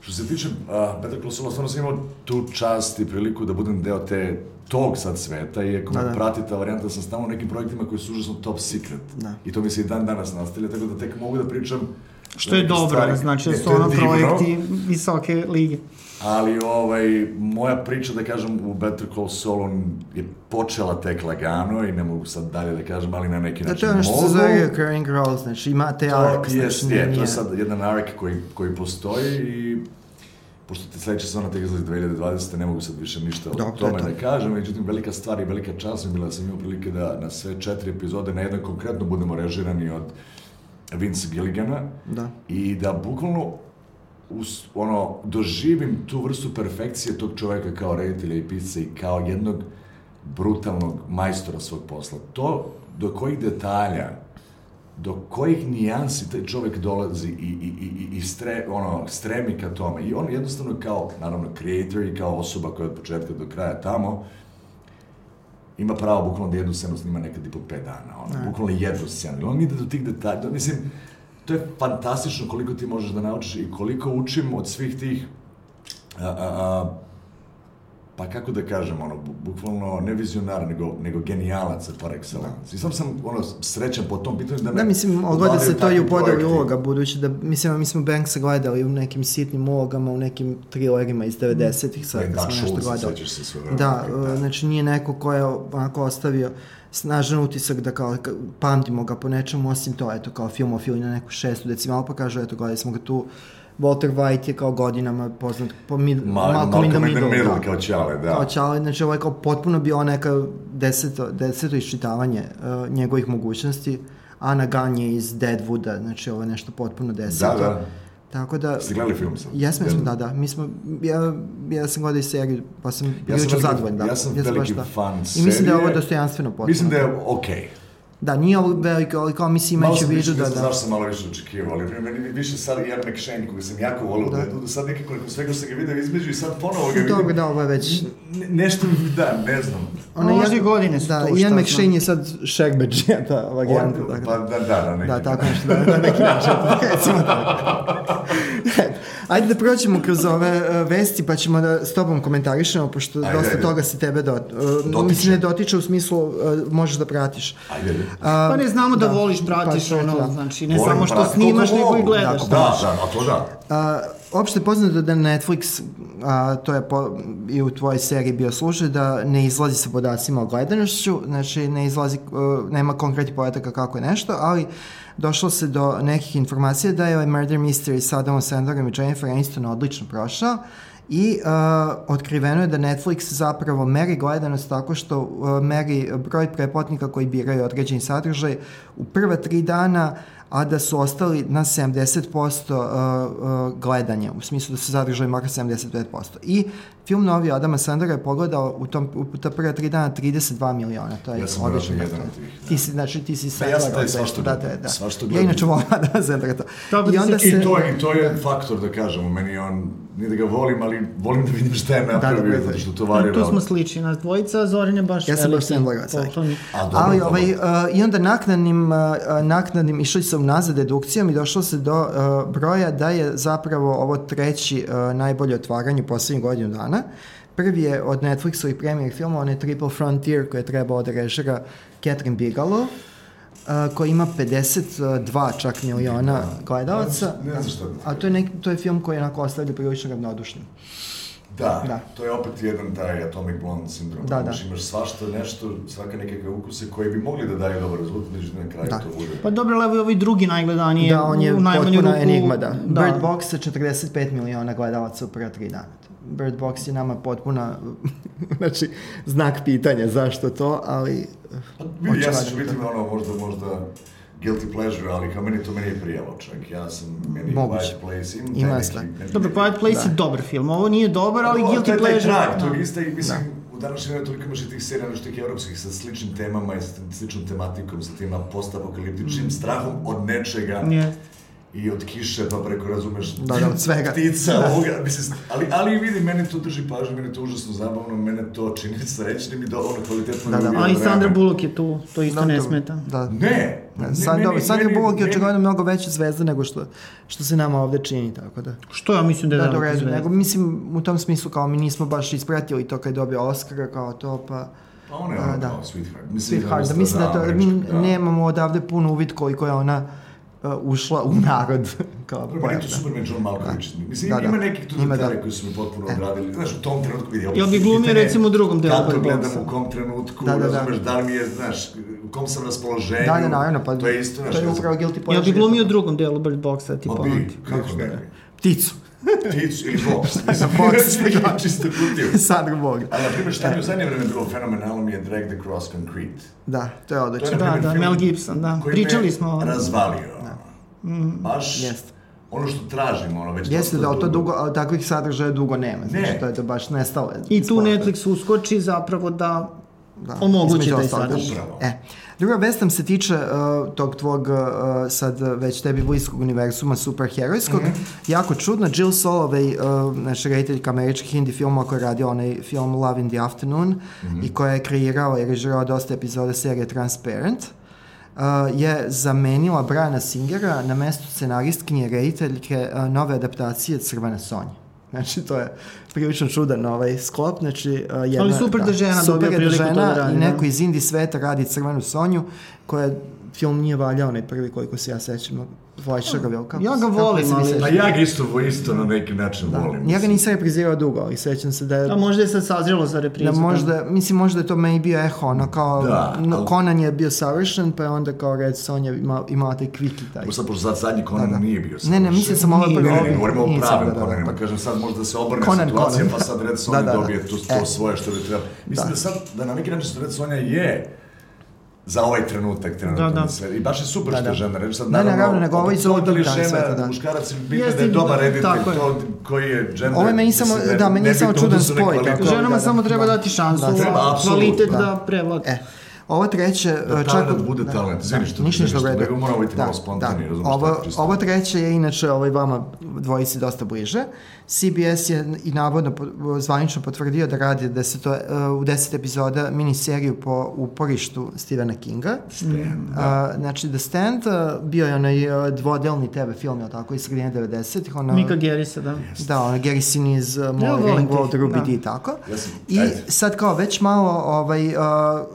što se tiče uh, Better Call Saul, stvarno sam imao tu čast i priliku da budem deo te tog sad sveta i ako da, da. prati ta varijanta, sam stavio nekim projektima koji su užasno top secret. Da. I to mi se i dan danas nastavlja, tako da tek mogu da pričam Što je dobro, stvari. znači da su ono projekti visoke lige. Ali ovaj, moja priča, da kažem, u Better Call Saul on je počela tek lagano i ne mogu sad dalje da kažem, ali na neki način mogu. Da, to je ono što se zove recurring roles, znači ima te arc. Je, znači, je, to je sad jedan arc koji, koji postoji i pošto ti sledeća sezona tek izlazi 2020. ne mogu sad više ništa o tome to. da kažem, međutim velika stvar i velika čast mi bila da sam imao prilike da na sve četiri epizode na jedan konkretno budemo režirani od Vince Gilligana da. i da bukvalno us, ono, doživim tu vrstu perfekcije tog čoveka kao reditelja i pisca i kao jednog brutalnog majstora svog posla. To do kojih detalja do kojih nijansi taj čovek dolazi i, i, i, i stre, ono, stremi ka tome. I on jednostavno kao, naravno, creator i kao osoba koja je od početka do kraja tamo, ima pravo bukvalno da jednu scenu snima nekad i po 5 dana, ono, ne. bukvalno jednu scenu. On ide do tih detalja, mislim, to je fantastično koliko ti možeš da naučiš i koliko učim od svih tih a, a, a, pa kako da kažem, ono, bukvalno ne vizionar, nego, nego genijalaca par excellence. I sam sam, ono, srećan po tom pitanju da me... Da, mislim, ogleda se to i u podeli uloga, budući da, mislim, mi smo Banksa gledali u nekim sitnim ulogama, u nekim trilerima iz 90-ih, sad kad smo nešto gledali. Se sve da, da, znači nije neko ko je onako ostavio snažan utisak da kao ka- pamtimo ga po nečemu, osim to, eto, kao filmofili na neku šestu decimalu, pa kažu, eto, gledali smo ga tu, Walter White je kao godinama poznat po mid, Ma, Malcolm in the Malcolm Middle, da. kao Ćale, da. Kao Ćale, znači ovo je kao potpuno bio neka deseto, deseto iščitavanje uh, njegovih mogućnosti. Ana Gunn je iz Deadwooda, znači ovo je nešto potpuno deseto. Da, da. Tako da... Ste gledali film sad? Jesmo, jesmo, da, da. Mi smo, ja, ja sam gledao i seriju, pa sam Ja ja sam prilično zadovoljan, da. ja sam baš veliki da. fan I mislim da je ovo serije. dostojanstveno potpuno. Mislim da je okej. Da, nije ovo veliko, ali kao mislim Malo imajući u sam vidu više, da, znam da. zašto sam malo više očekivao, ali meni više sad Ian McShane, koga sam jako volio da, da je sad nekako nakon svega što sam ga vidio između i sad ponovo ga vidim. Dobro, da, ovo je već... Ne, nešto mi da, ne znam. Ona Možda i godine su da, tu, Ian McShane znam. je sad Shagbeđija, ta tako Pa da, da, na neki Da, tako nešto, da, na neki način. Recimo tako. Ajde da prođemo kroz ove uh, vesti, pa ćemo da s tobom komentarišemo, pošto Ajde, dosta ajde. toga se tebe do, uh, Dotiče. mislim ne dotiče u smislu uh, možeš da pratiš. Ajde, ajde. Pa ne znamo da, da, voliš, pratiš, pa ono, to. znači, ne Volim samo što prati- snimaš, nego i gledaš. tako, Da, da, a to da. A, opšte poznato da Netflix, a, to je po, i u tvojoj seriji bio slučaj, da ne izlazi sa podacima o gledanošću, znači ne izlazi, uh, nema konkretnih podataka kako je nešto, ali došlo se do nekih informacija da je ovaj Murder Mystery sa Adamom Sandlerom i Jennifer Aniston odlično prošao i uh, otkriveno je da Netflix zapravo meri gledanost tako što uh, meri broj preplatnika koji biraju određeni sadržaj u prva tri dana a da su ostali na 70% uh, uh, gledanja, u smislu da su zadržali makar 75%. I film Novi Adama Sandera je pogledao u, tom, u ta prva tri dana 32 miliona, to je Ja sam odlično. vjerojatno jedan od tih, da. Ti si, znači, ti si Pa ja sam taj sve, svašta da, da, da. svašta Ja gledam. inače volim Adama Sandera to. Tako I da onda se-. I to, je, I to je faktor, da kažemo, meni je on, nije da ga volim, ali volim da vidim šta je napravio, da, da. zato što to varira. Tu smo slični, nas dvojica, Zoran je baš Ja sam baš. A, dobro, Ali dobro. ovaj, uh, i onda naknadnim, uh, naknadnim išli su nazad dedukcijom i došlo se do uh, broja da je zapravo ovo treći uh, najbolje otvaranje u poslednjih godinu dana. Prvi je od Netflixovih premijer filma, on je Triple Frontier koji je trebao da režira Catherine Bigelow, uh, koji ima 52 čak miliona gledalaca. Ne znam šta da A to je, neki, to je film koji je onako ostavlja prilično ravnodušnim. Da, Da. to je opet jedan taj Atomic Blonde sindrom. Da, da. Imaš svašta nešto, svaka nekakve ukuse koji bi mogli da daju dobar rezultat, međutim na kraju Da. to bude. Pa dobro, ali ovaj drugi najgledaniji Da, on je u najmanju ruku. enigma, da. Bird Box sa 45 miliona gledalaca u prva tri dana. Bird Box je nama potpuna, znači, znak pitanja zašto to, ali... Pa, ja ću biti ono, možda, možda guilty pleasure, ali kao meni to meni je prijelo čak. Ja sam, meni Moguće. Quiet Place, imam Ima neki... sve. neki- Dobro, Quiet Place je dobar film. Ovo nije dobar, ali to je Guilty taj Pleasure... trag, to da. je isto i mislim, u današnje vreme toliko imaš i tih serija nešto tih evropskih sa sličnim temama i sa sličnom tematikom, sa tima postapokaliptičnim strahom od nečega. Jest. I od kiše pa preko razumeš Da, da, od svega. ptica ovoga mislim ali ali vidi mene to drži pažnju mene to užasno zabavno mene to čini srećnim i da ono kvalitetno Da, da. A i. Sandra Bullock je tu, to isto Da, ne smeta. Da. ne ne, Sad, dobro, Sandra meni- Bullock je meni- očigledno mnogo veća zvezda nego što, što se nama ovde čini, tako da. Što ja mislim da je Da, velika redu, zvezda. nego mislim u tom smislu kao mi nismo baš ispratili to kad je dobio Oscara kao to, pa... Pa ona je ono da. kao Sweetheart. Mislim, Sweetheart, da mislim da, to, mi američka, da. nemamo odavde pun uvid koliko je ona uh, ušla u narod kao Dobro, meni je to. Superman John Malkovich. Mislim, Da, da. ima nekih tu Ima, detalja da. koji su mi potpuno odradili. Znaš, u tom trenutku vidi. Jel bi glumio, recimo, u drugom delu Kako gledam, u kom trenutku, Da, da, da. razumeš, da li mi je, znaš, u kom sam raspoloženju. Da, da, naravno, pa To je isto, znaš, to je ja upravo guilty pleasure. Jel bi glumio u drugom delu Bird Boxa, tipa Ma ono bi, kako ne bi. Pticu. Pticu ili box. Mislim, Box, da. čisto kutiju. Sandra Bullock. Ali, na primjer, šta mi u zadnje vreme bilo fenomenalno mi je Drag the Cross Concrete. Da, to je odlično. Da, da, Mel Gibson, da. koji Pričali me smo o- razvalio. Baš Jeste. ono što tražimo, ono već Jeste da to dugo, ali takvih sadržaja dugo nema, znači Ne. to je to baš nestalo. I tu sporta. Netflix uskoči zapravo da da, omogući taj sadržaj. E, druga vest nam se tiče uh, tog tvog uh, sad već tebi bliskog univerzuma superherojskog. Mhm. Jako čudno, Jill Soloway, uh, naša rediteljka američkih indie filmova koja je radio onaj film Love in the Afternoon Mhm. i koja je kreirao i režirao dosta epizoda serije Transparent, uh, je zamenila Briana Singera na mestu scenaristkinje rediteljke uh, nove adaptacije Crvene Sonje. Znači, to je prilično čudan ovaj sklop, znači uh, jedna... super da žena super dobija da priliku to da žena radi, i da. neko iz indie sveta radi Crvenu Sonju, koja je film nije valjao onaj prvi koliko se ja sećam. Fleischerova, kako Ja ga volim, ali-? Pa ja ga isto, isto na neki način volim. Ja ga nisam reprizirao dugo, ali sećam se da je... A možda je sad sazrelo za reprizu. Da možda, mislim možda je to meni bio eho, ono kao, Da, no, ali- Conan je bio savršen, pa je onda kao Red Sonja ima, imala taj kviki taj. Sad, pošto sad zadnji Conan nije bio Ne, ne, mislio sam ovo Ne, prvo. ne, ne, govorimo o pravim da, da, da. Conanima. Kažem sad možda se obrne Conan, situacija, Conan. pa sad Red Sonja Da, da, da. dobije to, to E. svoje što bi treba. Mislim Da. da. sad, da na neki način Red Sonja je za ovaj trenutak trenutno Da, da. sve. I baš je super Da, što da. je žena. Reći sad, Ne, ne, naravno, nego ovo je iz ovog da li dan žena, sveta, da. muškarac bitno Jeste, da je dobar da, reditelj, tako je. to koji je gender. Ovo je meni samo- da, meni je samo čudan spoj. Ženama Da, da, samo treba da. dati šansu, Da, treba, a apsolutno, kvalitet da. da prevlada. E, ovo treće, Da čak... talent bude talent. Izvini što- ništa, što- redu. nego moramo biti malo spontani, razumeš, Ovo, tako čisto. ovo treće je inače ovaj vama dvojici dosta bliže. CBS je i navodno zvanično potvrdio da radi da se to uh, u deset epizoda miniseriju po uporištu Stephena Kinga. Uh, znači The Stand uh, bio je onaj dvodelni TV film, je tako, iz sredine 90-ih. Ono, Mika Gerisa, da. Da, ono, Gary Sinise, uh, Ringwald, tih, Ruby da. Dee i tako. Ja sam- I ajde. sad kao već malo ovaj, uh,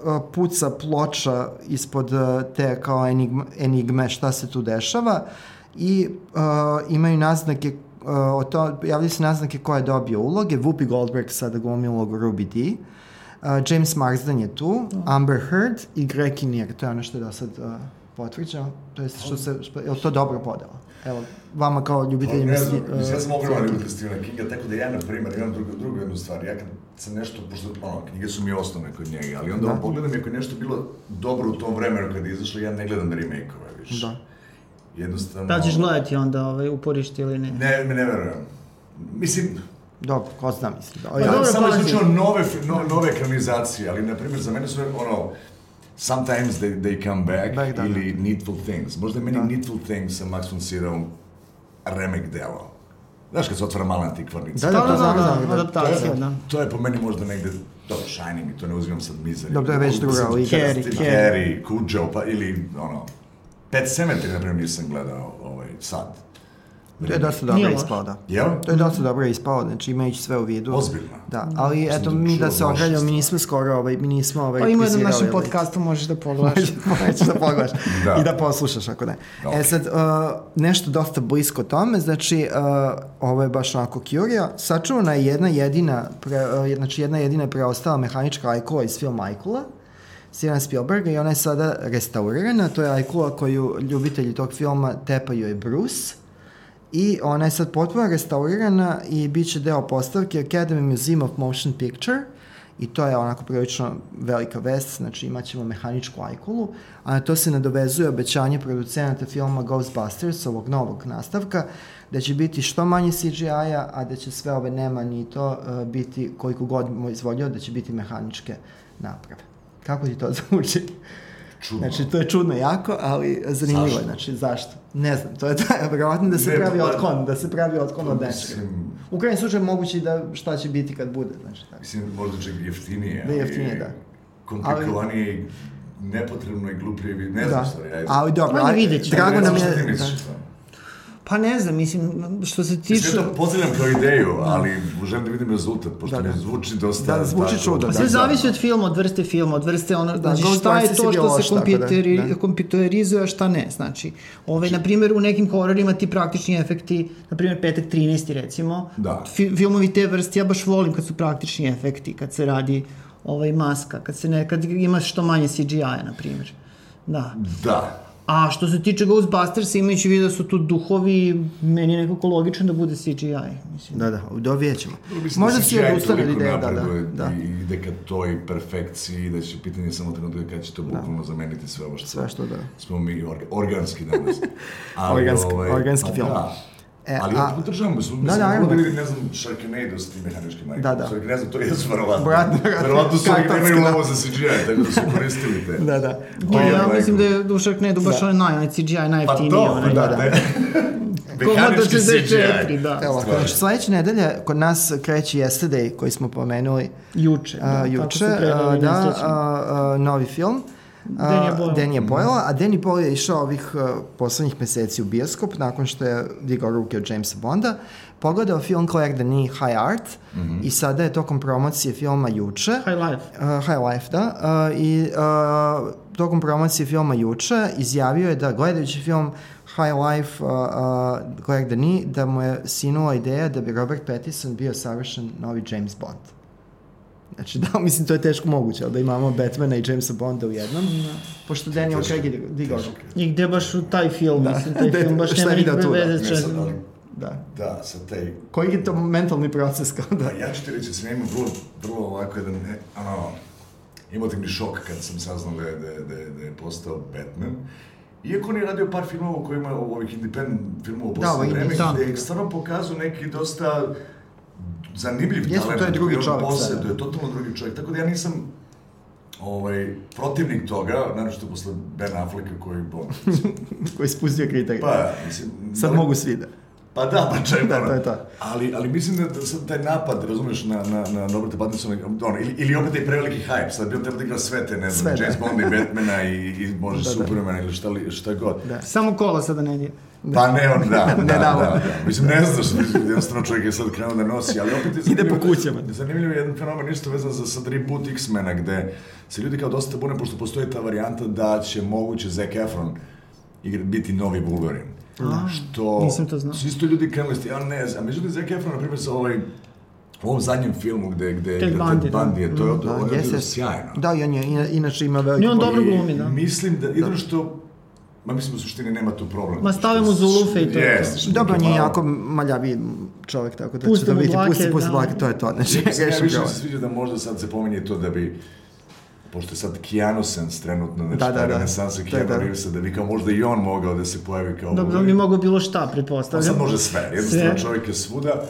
uh, puca ploča ispod uh, te kao enigme, enigme šta se tu dešava i uh, imaju naznake uh, o to, javljaju se naznake ko je dobio uloge. Whoopi Goldberg sada glumi ulogu Ruby Dee. Uh, James Marsden je tu, Amber Heard i Greg Kinnear, to je ono što je do sad uh, potvrđeno, to je što se, što, je li to dobro podelo? Evo, vama kao ljubiteljima... Ne znam, uh, ja sam ogroman ljubitelj Stephena Kinga, tako da ja, na primjer, imam drugu, drugu jednu stvar. Ja kad sam nešto, pošto, ono, knjige su mi osnovne kod njega, ali onda Da. da. pogledam i ako je nešto bilo dobro u tom vremenu kad je izašlo, ja ne gledam remake-ove više. Da. Jednostavno... Da ćeš gledati onda ovaj, uporište ili ne? Ne, ne, ne verujem. Mislim, Dobro, ko zna, mislim. Da, Pa ja, dobro, samo isključivo nove, no, nove ekranizacije, ali, na primjer, za mene su, ono, Sometimes they, they come back, Back, da, da. ili Needful Things. Možda je meni Da. Needful Things sa Max von Sydowom remek delo. Znaš kad se otvara mala antikvarnica? Da, Da, to da, znam, da, znam, da. da, adaptacija, to, da. je, to je po meni možda negde, dobro, Shining, i to ne uzimam sad mizeri. Dobro, je već druga liga. Carrie, Carrie. Carrie, Cujo, pa ili, ono, Pet Cemetery, na primjer, nisam gledao ovaj, sad. To je dosta dobro Nije loš. ispao, da. Jel? To je dosta dobro ispao, znači imajući sve u vidu. Ozbiljno? Da, ali eto, to mi da se loše ograljamo, mi nismo skoro, ovaj, mi nismo ovaj, Pa ima reprizirali, našem ovaj. podcastu, možeš da pogledaš. Možeš da pogledaš Da. i da poslušaš ako ne. Ok. E sad, uh, nešto dosta blisko tome, znači, uh, ovo je baš onako curio. Sačuvana je jedna jedina, pre, uh, znači jedna jedina preostala mehanička ajkula iz filma Ajkula, Steven Spielberga i ona je sada restaurirana. To je ajkula koju ljubitelji tog filma tepaju je Bruce. I ona je sad potpuno restaurirana i bit će deo postavke Academy Museum of Motion Picture i to je onako prilično velika vest, znači imat ćemo mehaničku ajkulu, a na to se nadovezuje obećanje producenata filma Ghostbusters, ovog novog nastavka, da će biti što manje CGI-a, a da će sve ove nemani i to uh, biti, koliko god mu izvolio, da će biti mehaničke naprave. Kako ti to zvuči? Čudno. Znači, to je čudno jako, ali zanimljivo je. Zašto? Znači, zašto? Ne znam, to je taj, verovatno da se Ne, pravi pa- otklon, da se pravi otklon od nečega. Mislim, U krajnjem slučaju moguće i da šta će biti kad bude, znači tako. mislim, možda čak i jeftinije. Da, ali jeftinije, da. Komplikovanije i nepotrebno i gluplje, ne Da, znam stvari. ajde. ali dobro, ćemo. drago nam je... šta ti Da. Da. Pa ne znam, mislim, što se tiče... Ja to pozdravljam kao ideju, ali želim da vidim rezultat, pošto Da, da. mi zvuči dosta... Da, zvuči čudno, Pa da. sve zavisi od filma, od vrste filma, od vrste ono, znači šta je to što se da, kompjuteri, da. kompjuterizuje, a šta ne, znači. Ovaj, na primjer, u nekim hororima ti praktični efekti, na primjer, Petak 13. recimo, Da. fi, filmovi te vrste, ja baš volim kad su praktični efekti, kad se radi ovaj, maska, kad, se ne, kad imaš što manje CGI-a, na primjer. Da. Da. A što se tiče Ghostbusters, imajući vidio da su tu duhovi, meni je nekako logično da bude CGI. Mislim. Da, da, dovijet ćemo. Mislim Možda da si CGI odustali ideje, da, da. da. I ide ka toj perfekciji, da će pitanje samo trenutka kad će to bukvalno zameniti sve ovo što, Sve što da. smo mi orga, organski danas. Organski- organski pa film. Da. E, ali a- ja podržavam, mislim, Da, da, da, da, da, ne znam, Sharknado s tim mehaničkim majkom. Da, da. Sorry, ne znam, to jesu verovatno. Brat- verovatno su oni Kartonski, nemaju da. ovo za CGI, tako da su koristili te. Da, da. Ja, ja Majko. mislim da je u Sharknado baš Da. onaj naj, onaj CGI Pa najjeftiniji. to, onaj, da, da. da. Mehanički 64, CGI. da. Evo, znači sledeće nedelje kod nas kreće Yesterday koji smo pomenuli Juče. a, da, juče, a, da, a, a, novi film. Danny Boyle. Danny Boyle, a Danny Boyle je išao ovih a, poslednjih meseci u bioskop nakon što je digao ruke od Jamesa Bonda, pogledao film Claire Denis High Art i sada je tokom promocije filma juče High Life. Uh, High Life, da. Uh, I uh, tokom promocije filma juče izjavio je da gledajući film High Life, uh, uh, Claire Denis, da mu je sinula ideja da bi Robert Pattinson bio savršen novi James Bond. Znači, da, mislim, to je teško moguće, ali da imamo Batmana i Jamesa Bonda u jednom, da. pošto Daniel Craig je digao. I gde baš u taj film, da, mislim, taj film baš nema nikakve veze s Da. Da, sa taj... Koji je to mentalni proces kao da... Ja ću ti reći, da sam imao vrlo, vrlo ovako jedan, ono, emotivni šok kad sam saznao da je, da je, da je, da je postao Batman. Iako on je radio par filmova koji ima ovih independent filmova u da, poslednje da, vreme, gde je stvarno pokazao neki dosta zanimljiv Jesu, talent. to je drugi čovjek. Posjeduje, totalno drugi čovjek. Tako da ja nisam ovaj, protivnik toga, naravno posle Ben Afflecka koji, bon, koji spustio kriterij. Pa, mislim... Sad da, mogu svi da. Pa da, pa čemu. da, to je to. Ali, ali mislim da, da sad taj napad, razumeš, na, na, na Roberta Pattinsona, ono, ili, ili opet taj preveliki hype, sad bi on treba da igra sve te, ne znam, sve, James da. Bonda i Batmana i, i može da, da. Supermana ili šta, li, šta god. Da. Samo kola sada ne nije. Da. Pa ne, on da, da, da, da, da. Mislim, ne znaš, jednostavno čovjek je sad krenuo da nosi, ali opet je. Ide po kućama. Zanimljivo je jedan fenomen isto vezan za sad reboot X-mena, gde se ljudi kao dosta bune, pošto postoji ta varijanta da će moguće Zac Efron biti novi Wolverine. A, što... Nisam to znao. Su isto ljudi krenuli ja ne znam. Međutim, Zac Efron, na primjer, sa ovaj u ovom zadnjem filmu gde, gde Ted Bundy, da. Bundy je, to je, da, je bilo sjajno. Da, i on je, inače ima veliko... I on dobro glumi, da. Mislim da, jedno što Ma mislim u suštini nema tu problem. Ma stavimo zulufe i to. Yes, Dobro, on je jako maljavi čovjek, tako da će da biti pusti, pusti da. to je to. Znači, ja više se sviđa da možda sad se pominje to da bi pošto je sad Keanu Sens trenutno, znači da, da, da. renesansa Keanu da, da. Reevesa, da bi kao možda i on mogao da se pojavi kao... Dobro, on bi mogao bilo šta, pretpostavljam. On sad može sve, jednostavno čovjek je svuda.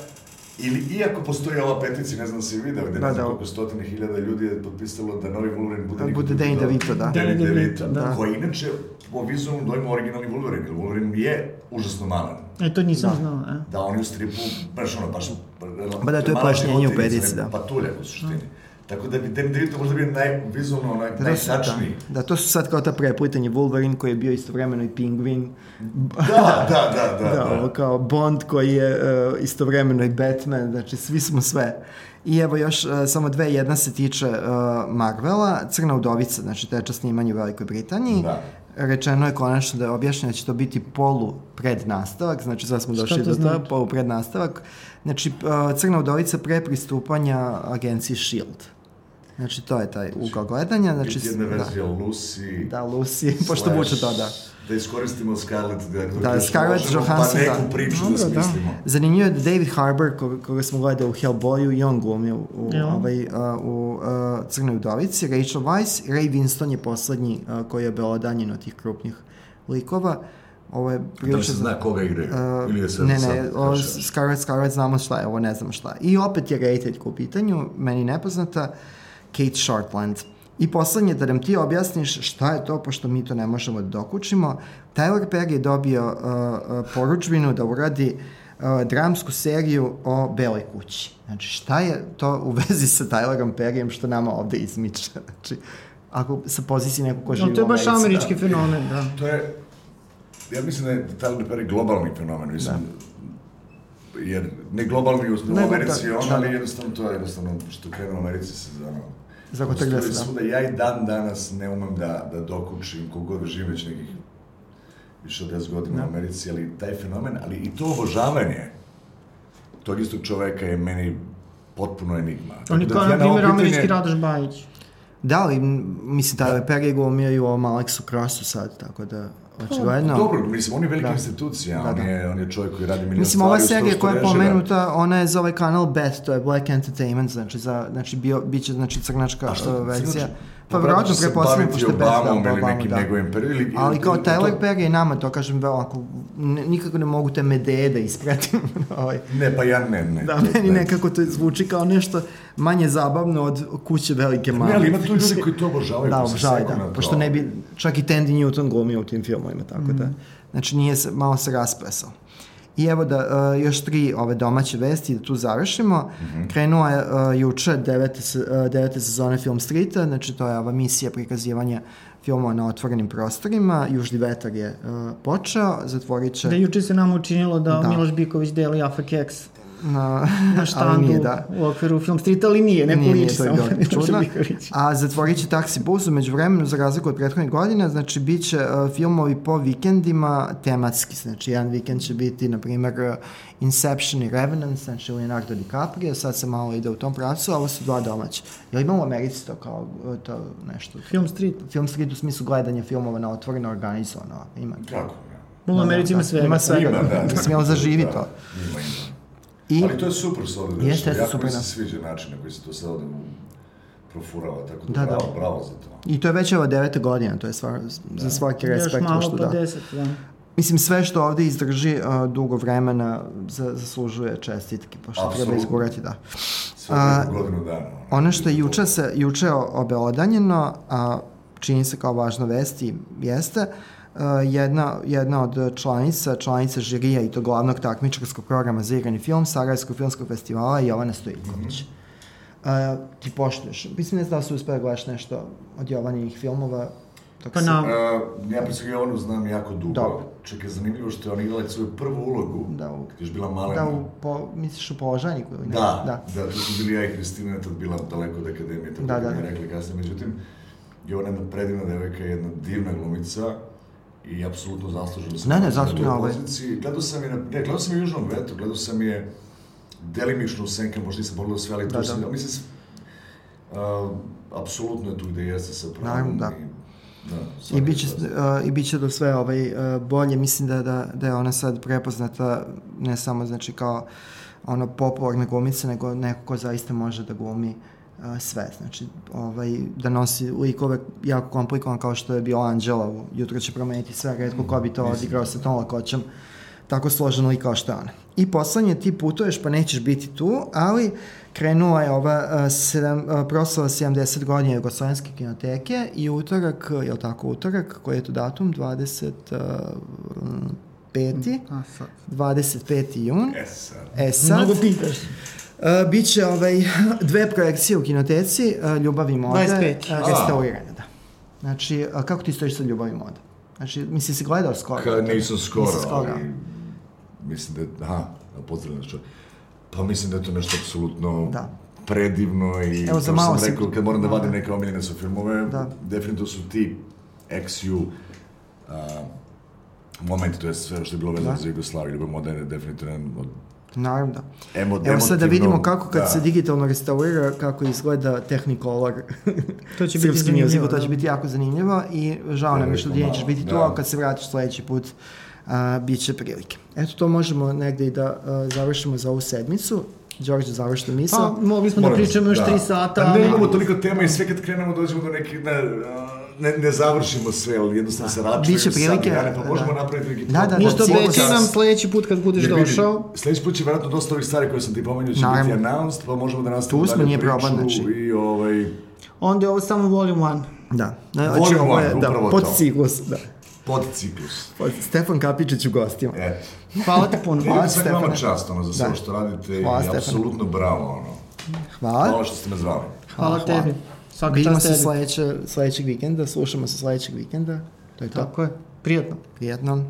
Ili, iako postoji ova peticija, ne znam da si vidio, gde da, ne znam da. koliko stotine hiljada ljudi je potpisalo da novi Wolverine bude... Da, bude Danny DeVito, da. Danny DeVito, da. Koji inače, po vizualnom dojmu, originalni Wolverine, jer Wolverine je užasno malan. E, to nisam da. znao, e. Da, on je u stripu, baš ono, baš... Ba da, to je pojašnjenje u petici, da. Patulja, u suštini. Mm. Tako da bi Danny DeVito možda bio naj, vizualno onaj, da, najtačniji. Da, da, to su sad kao ta preplitanje Wolverine koji je bio istovremeno i Penguin. Da, da, da, da. da, ovo kao Bond koji je uh, istovremeno i Batman, znači svi smo sve. I evo još uh, samo dve, jedna se tiče uh, Marvela, Crna udovica, znači teča snimanje u Velikoj Britaniji. Da. Rečeno je konačno da je objašnjeno da će to biti polu pred nastavak, znači sad smo došli do toga, znači? polu pred nastavak. Znači, uh, Crna udovica pre pristupanja agenciji S.H.I.E.L.D. Znači, to je taj ugao gledanja. Znači, Biti jedna verzija da. Lucy. Da, Lucy, pošto vuče to, da. Da iskoristimo Scarlett, da, da Scarlett Johansson, pa neku da. priču da, da smislimo. Da. Zanimljivo je da David Harbour, koga, koga smo gledali u Hellboyu, i on glumi u, u, ovaj, uh, u uh, Crnoj udovici, Rachel Weisz, Ray Winston je poslednji uh, koji je belodanjen od tih krupnih likova. Ovo je prilično... Da se zna koga igraju? Uh, Ili je sad, ne, ne, o, Scarlett, Scarlett znamo šta je, ovo ne znamo šta. I opet je Rated u pitanju, meni nepoznata. Uh, Kate Shortland. I poslednje, da nam ti objasniš šta je to, pošto mi to ne možemo da dokučimo, Tyler Perry je dobio uh, uh, poručbinu da uradi uh, dramsku seriju o Beloj kući. Znači, šta je to u vezi sa Tylerom Perryem što nama ovde izmiče? Znači, ako sa pozicije neko ko živi no, to je baš američki da. fenomen, da. To je, ja mislim da je Tyler Perry globalni fenomen, mislim, da. jer ne globalni u, u Americi, da, on, da, ali jednostavno to je jednostavno što krenu u Americi se Zagotrlja se, da. Svuda, ja i dan danas ne umem da, da dokučim kogod da živim već nekih više od 10 godina da. u Americi, ali taj fenomen, ali i to obožavanje tog istog čoveka je meni potpuno enigma. On je da kao, na primjer, američki Radoš Bajić. Da, ali, mislim, da, da. Perry glumio ovom Aleksu Krasu sad, tako da Očigledno. Pa, dobro, mislim, on je velika da. institucija, da, da. On, je, on je čovjek koji radi milijon Mislim, ova serija koja je pomenuta, ona je za ovaj kanal BET, to je Black Entertainment, znači, za, znači bio, biće, znači, crnačka što verzija. Pa vjerojatno prepostavljam, pošto je bez da, Obama, nekim da. njegovim ili, Ali kao Tyler Perry i nama, to kažem, ako, nikako ne mogu te medeje da ispratim. ovaj. Ne, pa ja ne, ne. Da, meni ne. nekako to zvuči kao nešto manje zabavno od kuće velike mame. Ne, ali ima tu ljudi koji to obožavaju. Da, obožavaju, da. Pošto ne bi, čak i Tandy Newton glumio u tim filmovima, tako mm. da. Znači, nije se, malo se rasplesao. I evo da uh, još tri ove domaće vesti da tu završimo. Mm -hmm. Krenuo je uh, juče devete, uh, devete sezone Film Streeta, znači to je ova misija prikazivanja filmova na otvorenim prostorima. Južni vetar je uh, počeo, zatvorit će... Da juče se nam učinilo da, da. Miloš Biković deli Afa Keks na, na štandu nije, da. u okviru Film Street, ali nije, ne nije, liči samo. Nije, čudno. A zatvorit će taksi bus umeđu vremenu, za razliku od prethodnih godina, znači bit će uh, filmovi po vikendima tematski, znači jedan vikend će biti, na primer, uh, Inception i Revenant, znači Leonardo DiCaprio, sad se malo ide u tom pravcu, a ovo su dva domaće. Jel ima u Americi to kao to nešto? Film Street. Film Street u smislu gledanja filmova na otvoreno organizovano. Ima. Kako? U Americi ima sve. Ima svega. Ima, da, da. Mislim, jel zaživi da, to? Ima, ima. I, Ali to je super sa ovde. Jeste, jeste super. Jako mi se sviđa način na koji se to sad ovde profurava, tako da, da, bravo, da. bravo za to. I to je već ova deveta godina, to je stvar, da. za svaki respekt. Još malo pa da. deset, da. Mislim, sve što ovde izdrži uh, dugo vremena za, zaslužuje čestitke, pošto Absolutno. treba izgurati, da. Sve uh, godinu dana. Ono što je juče, se, juče obelodanjeno, a čini se kao važna vest i jeste, Uh, jedna, jedna od članica, članica žirija i to glavnog takmičarskog programa za igrani film Sarajevskog filmskog festivala Jovana Stojiković. Mm -hmm. uh, ti poštuješ. Mislim, ne znam da su uspela da gledaš nešto od Jovanijih filmova. Pa na... Uh, ja pre Jovanu znam jako dugo. Dobro. Čekaj, zanimljivo što je ona igrala svoju prvu ulogu. Da, u, kad je bila malena. Da, u, po, misliš u položajniku ili ne? Da, da, da, tu su bili ja i Hristina, tad bila daleko od akademije, tako da, da, da. mi rekli kasnije. Međutim, Jovana je jedna predivna devojka, jedna divna glumica i apsolutno zasluženo da sam ne, ne, zasluženo ovaj. Gledao sam je, na, ne, gledao sam je Južnom vetu, gledao sam je delimično u senke, možda nisam pogledao sve, ali da, tu da. sam, mislim, uh, apsolutno je tu gde jeste sa pravom. Da, da. Da, I biće, uh, I biće do sve ovaj, uh, bolje, mislim da, da, da je ona sad prepoznata ne samo znači kao ono popularna glumica, nego neko ko zaista može da glumi uh, sve, znači ovaj, da nosi likove jako komplikovan kao što je bio Anđela, jutro će promeniti sve, redko ko bi to odigrao sa tom lakoćom, tako složeno lik kao što je ona. I poslednje, ti putuješ pa nećeš biti tu, ali krenula je ova sedam, proslava 70 godina Jugoslovenske kinoteke i utorak, je li tako utorak, koji je to datum? 20... Uh, peti, 25. jun. E sad. E sad. Mnogo pitaš. Uh, biće ovaj, dve projekcije u kinoteci, uh, Ljubav i moda, 25. Uh, restaurirane, da. Znači, uh, kako ti stojiš sa Ljubav i moda? Znači, misli si gledao skoro? Ka, nisam skoro, nisam skoro. ali mislim da je, aha, pozdravljam što. Pa mislim da je to nešto apsolutno da. predivno i Evo, za malo sam rekao, kad moram da vadim da. neke omiljene su filmove, da. definitivno su ti XU uh, momenti, to je sve što je bilo vezano da. za Jugoslaviju, Ljubav moda je definitivno od Naravno da. Emo, Evo sad da vidimo kako kad da. se digitalno restaurira, kako izgleda Technicolor to će biti zanimljivo. To će biti jako zanimljivo i žao nam je što ti nećeš biti da. tu, a kad se vratiš sledeći put, a, bit će prilike. Eto, to možemo negde i da a, završimo za ovu sedmicu. Đorđe, završite misao. Pa, mogli smo da pričamo još da. tri sata. Pa ne imamo toliko tema i sve kad krenemo dođemo do nekih, ne, ne, ne završimo sve, ali jednostavno se računaju Biće prilike. Sad, pa možemo da. napraviti neki da, da, da, Ništa obećaj nam sledeći put kad budeš Jer došao. Sledeći put će vjerojatno dosta ovih stvari koje sam ti pomenuo će Naravno. biti announced, pa možemo da nastavimo dalje nije priču znači. i ovaj... Onda je ovo samo volume 1. Da. Znači, volume 1, da, upravo pod ciklus, da. Pod ciklus. Pod Stefan Kapičić u gostima. E. Hvala ti puno. Hvala Stefan. Hvala čast ono, za sve da. što radite Hvala, i apsolutno bravo. Ono. Hvala. Hvala što ste me zvali. Hvala, Hvala tebi. Svaka Vidimo se sledeće, sledećeg vikenda, slušamo se sledećeg vikenda. To je Tako to. je. Prijatno. Prijatno.